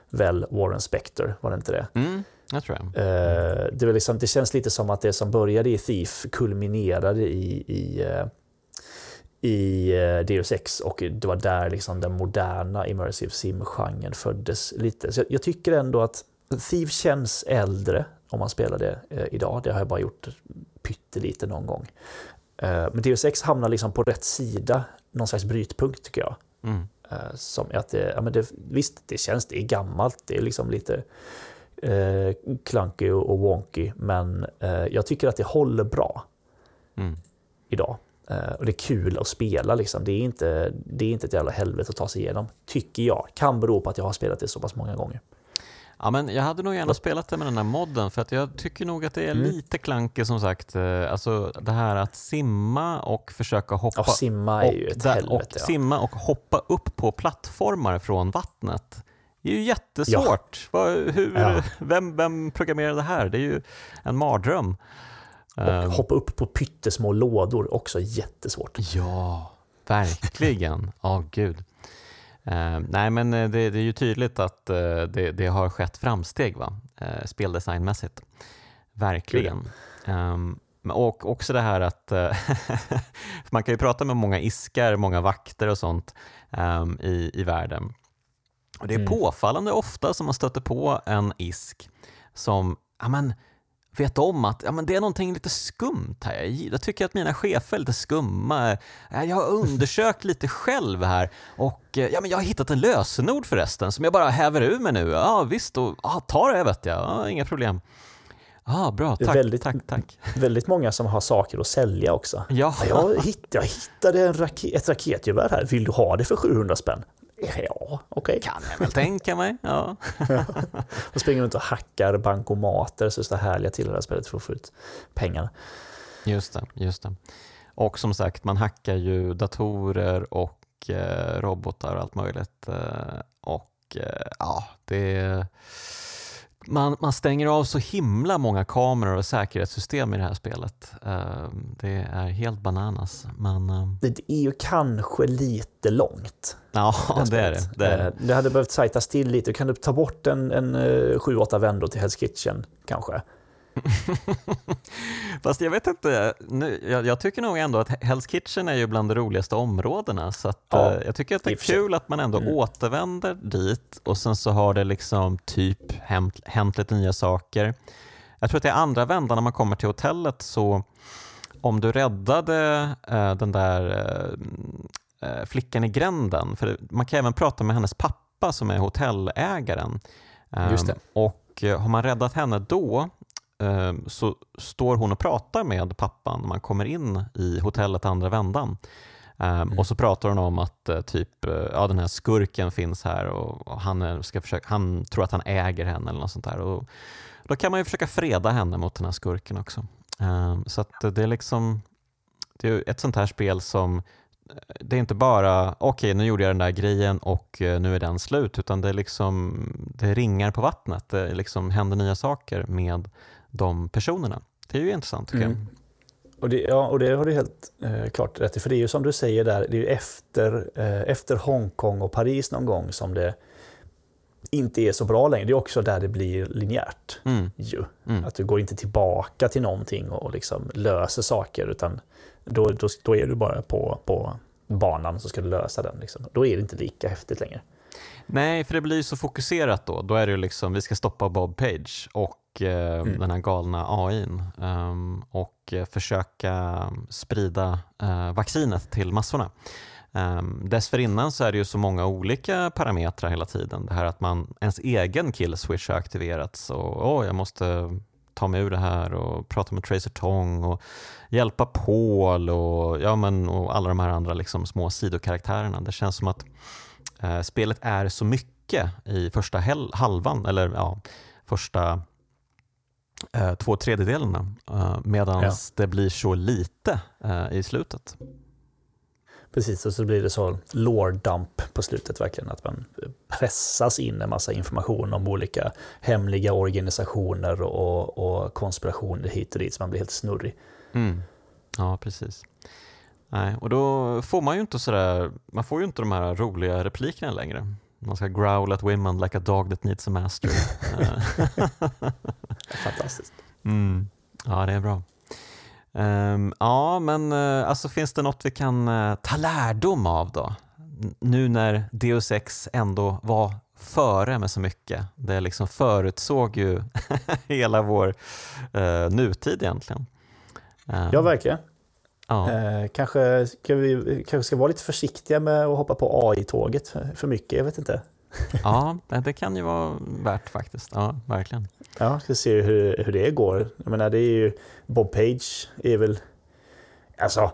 väl Warren Spector, var det inte det? Mm, jag tror jag. Eh, det, var liksom, det känns lite som att det som började i Thief kulminerade i, i eh, i eh, Deus Ex och det var där liksom den moderna immersive sim-genren föddes lite. Så jag, tycker ändå att Thief känns äldre om man spelar det eh, idag. Det har jag bara gjort pyttelite någon gång. Eh, men Deus Ex hamnar liksom på rätt sida, någon slags brytpunkt tycker jag. Mm. Som att det, ja, men det, visst, det känns, det är gammalt, det är liksom lite eh, clunky och wonky, men eh, jag tycker att det håller bra mm. idag. Eh, och det är kul att spela liksom. Det är, inte, det är inte ett jävla helvete att ta sig igenom, tycker jag. Kan bero på att jag har spelat det så pass många gånger. Ja, men jag hade nog gärna spelat det med den här modden för att jag tycker nog att det är mm. lite klankigt som sagt. Eh, alltså det här att simma och försöka hoppa. Ja, simma är ju ett där, helvete. Och ja. simma och hoppa upp på plattformar från vattnet. Det är ju jättesvårt. Ja. Hur. Vem, vem programmerade det här? Det är ju en mardröm. Och um, hoppa upp på pyttesmå lådor, också jättesvårt. Ja, verkligen. Ja, oh, gud. Uh, nej, men eh, det, det, är ju tydligt att uh, det, det, har skett framsteg va? Uh, speldesignmässigt. Verkligen. Um, och också det här att man kan ju prata med många iskar, många vakter och sånt um, i, i världen. Och det är mm. påfallande ofta som man stöter på en isk som, ja vet om att ja, men det är någonting lite skumt här. Jag tycker att mina chefer är lite skumma. Jag har undersökt lite själv här och ja, men jag har hittat en lösenord förresten som jag bara häver ur mig nu. Ja visst, och, ja, ta det vet jag. Ja, inga problem. Ah, bra, tack, väldigt, tack, tack. Väldigt många som har saker att sälja också. Ja. Jag, hitt, jag hittade en raket, ett raketgevär här, vill du ha det för 700 spänn? Ja, okej. Okay. Kan jag väl tänka mig. Ja. och springer runt och hackar bankomater, så det härliga till det här spelet för att få ut pengarna. Just det, just det. Och som sagt, man hackar ju datorer och eh, robotar och allt möjligt. Eh, och eh, ja, det man, man stänger av så himla många kameror och säkerhetssystem i det här spelet. Ehm, det är helt bananas. Men, ehm, det är ju kanske lite långt. Ja, det är det. Det, är det. Eh, det hade behövt sajtas till lite. Kan du ta bort en, en 7-8 eh, vändor till Hell's Kitchen kanske? Fast jag vet inte, nu, jag, jag, tycker nog ändå att Hell's Kitchen är ju bland de roligaste områdena så att, ja, uh, jag tycker att det är kul att man ändå mm. återvänder dit och sen så har det liksom typ hänt, hänt lite nya saker. Jag tror att det är andra vändan när man kommer till hotellet så om du räddade uh, den där uh, flickan i gränden, för man kan även prata med hennes pappa som är hotellägaren. Um, och har man räddat henne då Ehm, så står hon och pratar med pappan när man kommer in i hotellet andra vändan. Um, mm. Och så pratar hon om att uh, typ, uh, ja, den här skurken finns här och, han, ska försöka, han tror att han äger henne eller något sånt där. Och då kan man ju försöka freda henne mot den här skurken också. Um, så det är liksom det är ett sånt här spel som det är inte bara okej okay, nu gjorde jag den där grejen och nu är den slut utan det är liksom det ringar på vattnet. Det liksom händer nya saker med de personerna. Det är ju intressant tycker mm. jag. Och det, ja, och det har du helt eh, klart rätt i, för det är ju som du säger där, det är ju efter, eh, efter Hongkong och Paris någon gång som det inte är så bra längre. Det är också där det blir linjärt. Mm. Ju. Mm. Att du går inte tillbaka till någonting och liksom löser saker, utan då, då, då är du bara på, på banan så ska du lösa den. Liksom. Då är det inte lika häftigt längre. Nej, för det blir så fokuserat då. Då är det liksom, vi ska stoppa Bob Page och Eh, mm. den här galna AIn um, och eh, försöka sprida uh, vaccinet till massorna. Um, dessförinnan så är det ju så många olika parametrar hela tiden. Det här att man, ens egen killswitch har aktiverats och oh, jag måste ta mig ur det här och prata med Tracer Tong och hjälpa Paul och, ja, men, och alla de här andra liksom, små sidokaraktärerna. Det känns som att eh, spelet är så mycket i första halvan, eller ja, första eh, två tredjedelarna eh, medan ja. det blir så lite eh, i slutet. Precis, och så blir det så lore-dump på slutet verkligen, att man pressas in en massa information om olika hemliga organisationer och, och konspirationer hit och dit, så man blir helt snurrig. Mm. Ja, precis. Nej, och då får man ju inte sådär, man får ju inte de här roliga replikerna längre. Man ska growl at women like a dog that needs a master. Fantastiskt. Mm. Ja, det är bra. Um, ja, men uh, alltså finns det något vi kan uh, ta lärdom av då? N nu när Deus Ex ändå var före med så mycket. Det liksom förutsåg ju hela vår uh, nutid egentligen. Um, ja, verkligen. Ja. Eh, kanske, ska vi kanske ska vara lite försiktiga med att hoppa på AI-tåget för, mycket, jag vet inte. ja, det kan ju vara värt faktiskt. Ja, verkligen. Ja, ska se hur, hur det går. Jag menar, det är ju, Bob Page är väl, alltså,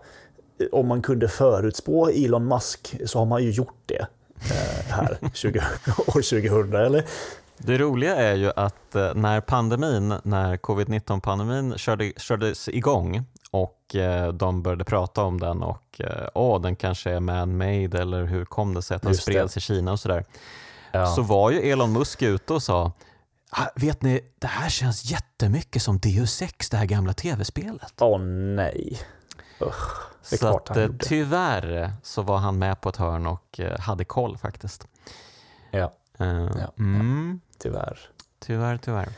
om man kunde förutspå Elon Musk så har man ju gjort det eh, här 20, år 2000, eller? Det roliga är ju att eh, när pandemin, när covid-19 pandemin körde, kördes igång och eh, de började prata om den och eh, åh, den kanske är man-made eller hur kom det sig att den spreds i Kina och sådär. Ja. Så var ju Elon Musk ute och sa ah, Vet ni, det här känns jättemycket som Deus Ex, det här gamla tv-spelet. Åh nej. Usch, så att, eh, tyvärr så var han med på ett hörn och hade koll faktiskt. Ja, uh, ja, mm. ja. tyvärr. Tyvärr, tyvärr.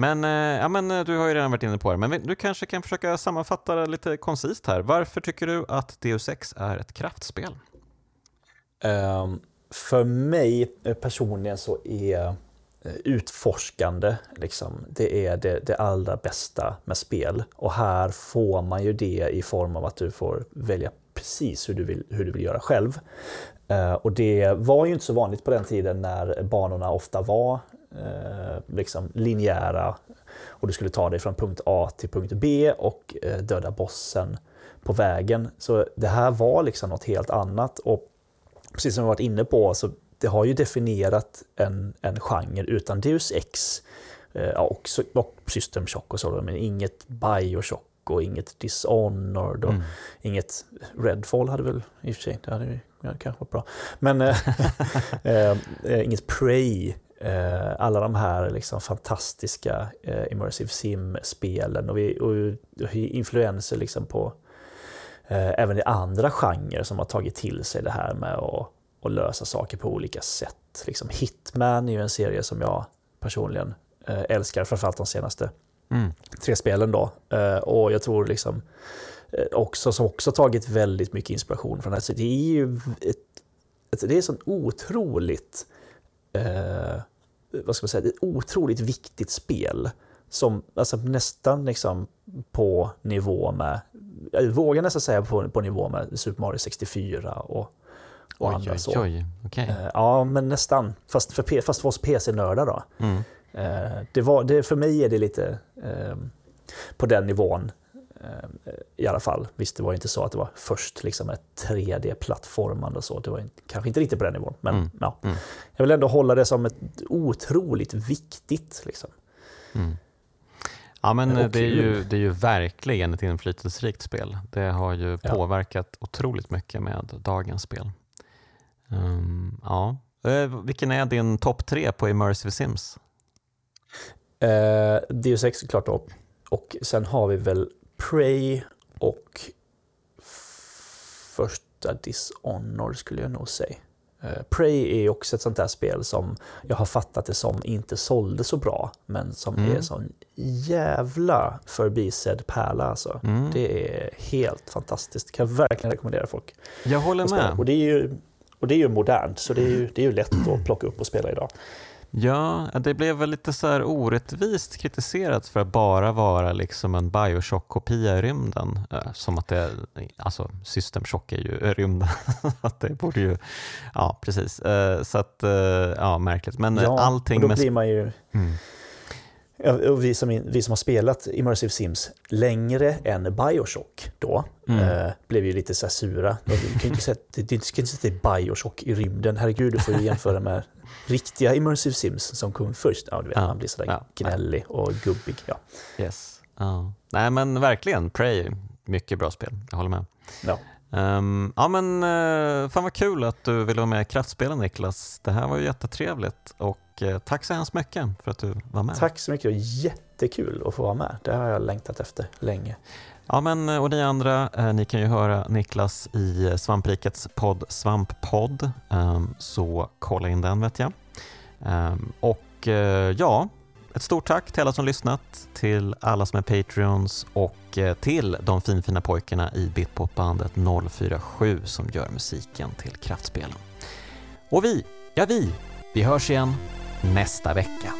Men, eh, ja, men eh, du har ju redan varit inne på det, men du kanske kan försöka sammanfatta det lite koncist här. Varför tycker du att Deus Ex är ett kraftspel? Um, för mig personligen så är eh, utforskande, liksom, det är det, det allra bästa med spel. Och här får man ju det i form av att du får välja precis hur du vill, hur du vill göra själv. Uh, och det var ju inte så vanligt på den tiden när banorna ofta var eh, liksom linjära och du skulle ta dig från punkt A till punkt B och eh, döda bossen på vägen. Så det här var liksom något helt annat och precis som vi varit inne på så det har ju definierat en, en genre utan Deus Ex eh, och, och System Shock och så, men inget Bioshock och inget Dishonored och mm. inget Redfall hade väl i och för sig, det hade ja, kanske varit bra. Men äh, äh, inget Prey Eh, alla de här liksom fantastiska eh, Immersive Sim-spelen och, vi, och influenser liksom på eh, även i andra genrer som har tagit till sig det här med att, att lösa saker på olika sätt. Liksom Hitman är ju en serie som jag personligen älskar, framförallt de senaste mm. tre spelen då. och jag tror liksom också som också tagit väldigt mycket inspiration från det här. Så det är ju ett, det är sånt otroligt eh, vad ska man säga, ett otroligt viktigt spel. Som alltså nästan liksom på nivå med, jag vågar nästan säga på, på nivå med Super Mario 64 och, och oj, andra oj, så. Oj, okay. Eh, ja, men nästan. Fast för, fast för oss PC-nördar då. Mm. Eh, det var, det, för mig är det lite eh, på den nivån i alla fall. Visst, det var inte så att det var först liksom ett 3D-plattformande och så. Det var kanske inte riktigt på den nivån, men mm. ja. Mm. Jag vill ändå hålla det som ett otroligt viktigt. Liksom. Mm. Ja, men det är, ju, det är ju verkligen ett inflytelserikt spel. Det har ju ja. påverkat otroligt mycket med dagens spel. Um, ja. Eh, vilken är din topp tre på Immersive Sims? Eh, Deus Ex såklart då. Och sen har vi väl Prey och första Dishonor skulle jag nog säga. Uh, Prey är också ett sånt där spel som jag har fattat det som inte sålde så bra, men som mm. är sån jävla förbisedd pärla alltså. Mm. Det är helt fantastiskt, kan jag verkligen rekommendera folk. Jag håller med. Och det är ju, och det är ju modernt, så det är ju, det är ju lätt att plocka upp och spela idag. Ja, det blev väl lite så här orättvist kritiserat för att bara vara liksom en Bioshock-kopia i rymden. Eh, som att det, alltså System Shock är ju rymden. att det borde ju, ja precis. Eh, så att, eh, ja märkligt. Men ja, allting och då blir man ju... Mm. Vi, som, vi som har spelat Immersive Sims längre än Bioshock då, mm. eh, blev ju lite så här sura. Du kan inte säga, du kan inte säga att det är Bioshock i rymden. Herregud, du får ju jämföra med riktiga Immersive Sims som kom först. Ja, du vet, ja. man blir sådär ja. gnällig och gubbig. Ja. Yes. Ja. Nej, men verkligen. Prey, mycket bra spel. Jag håller med. Ja. Um, ja men uh, fan vad kul att du ville vara med i Kraftspelen Niklas. Det här var ju jättetrevligt och uh, tack så hemskt mycket för att du var med. Tack så mycket, jättekul att få vara med. Det har jag längtat efter länge. Ja men eh, och ni andra, uh, ni kan ju höra Niklas i Svamprikets podd Svamppodd, um, så kolla in den vet jag. Um, och ja, ett stort tack till alla som lyssnat, till alla som är Patreons och eh, till de finfina pojkarna i Bitpopbandet 047 som gör musiken till Kraftspelen. Och vi, ja vi, vi hörs igen nästa vecka.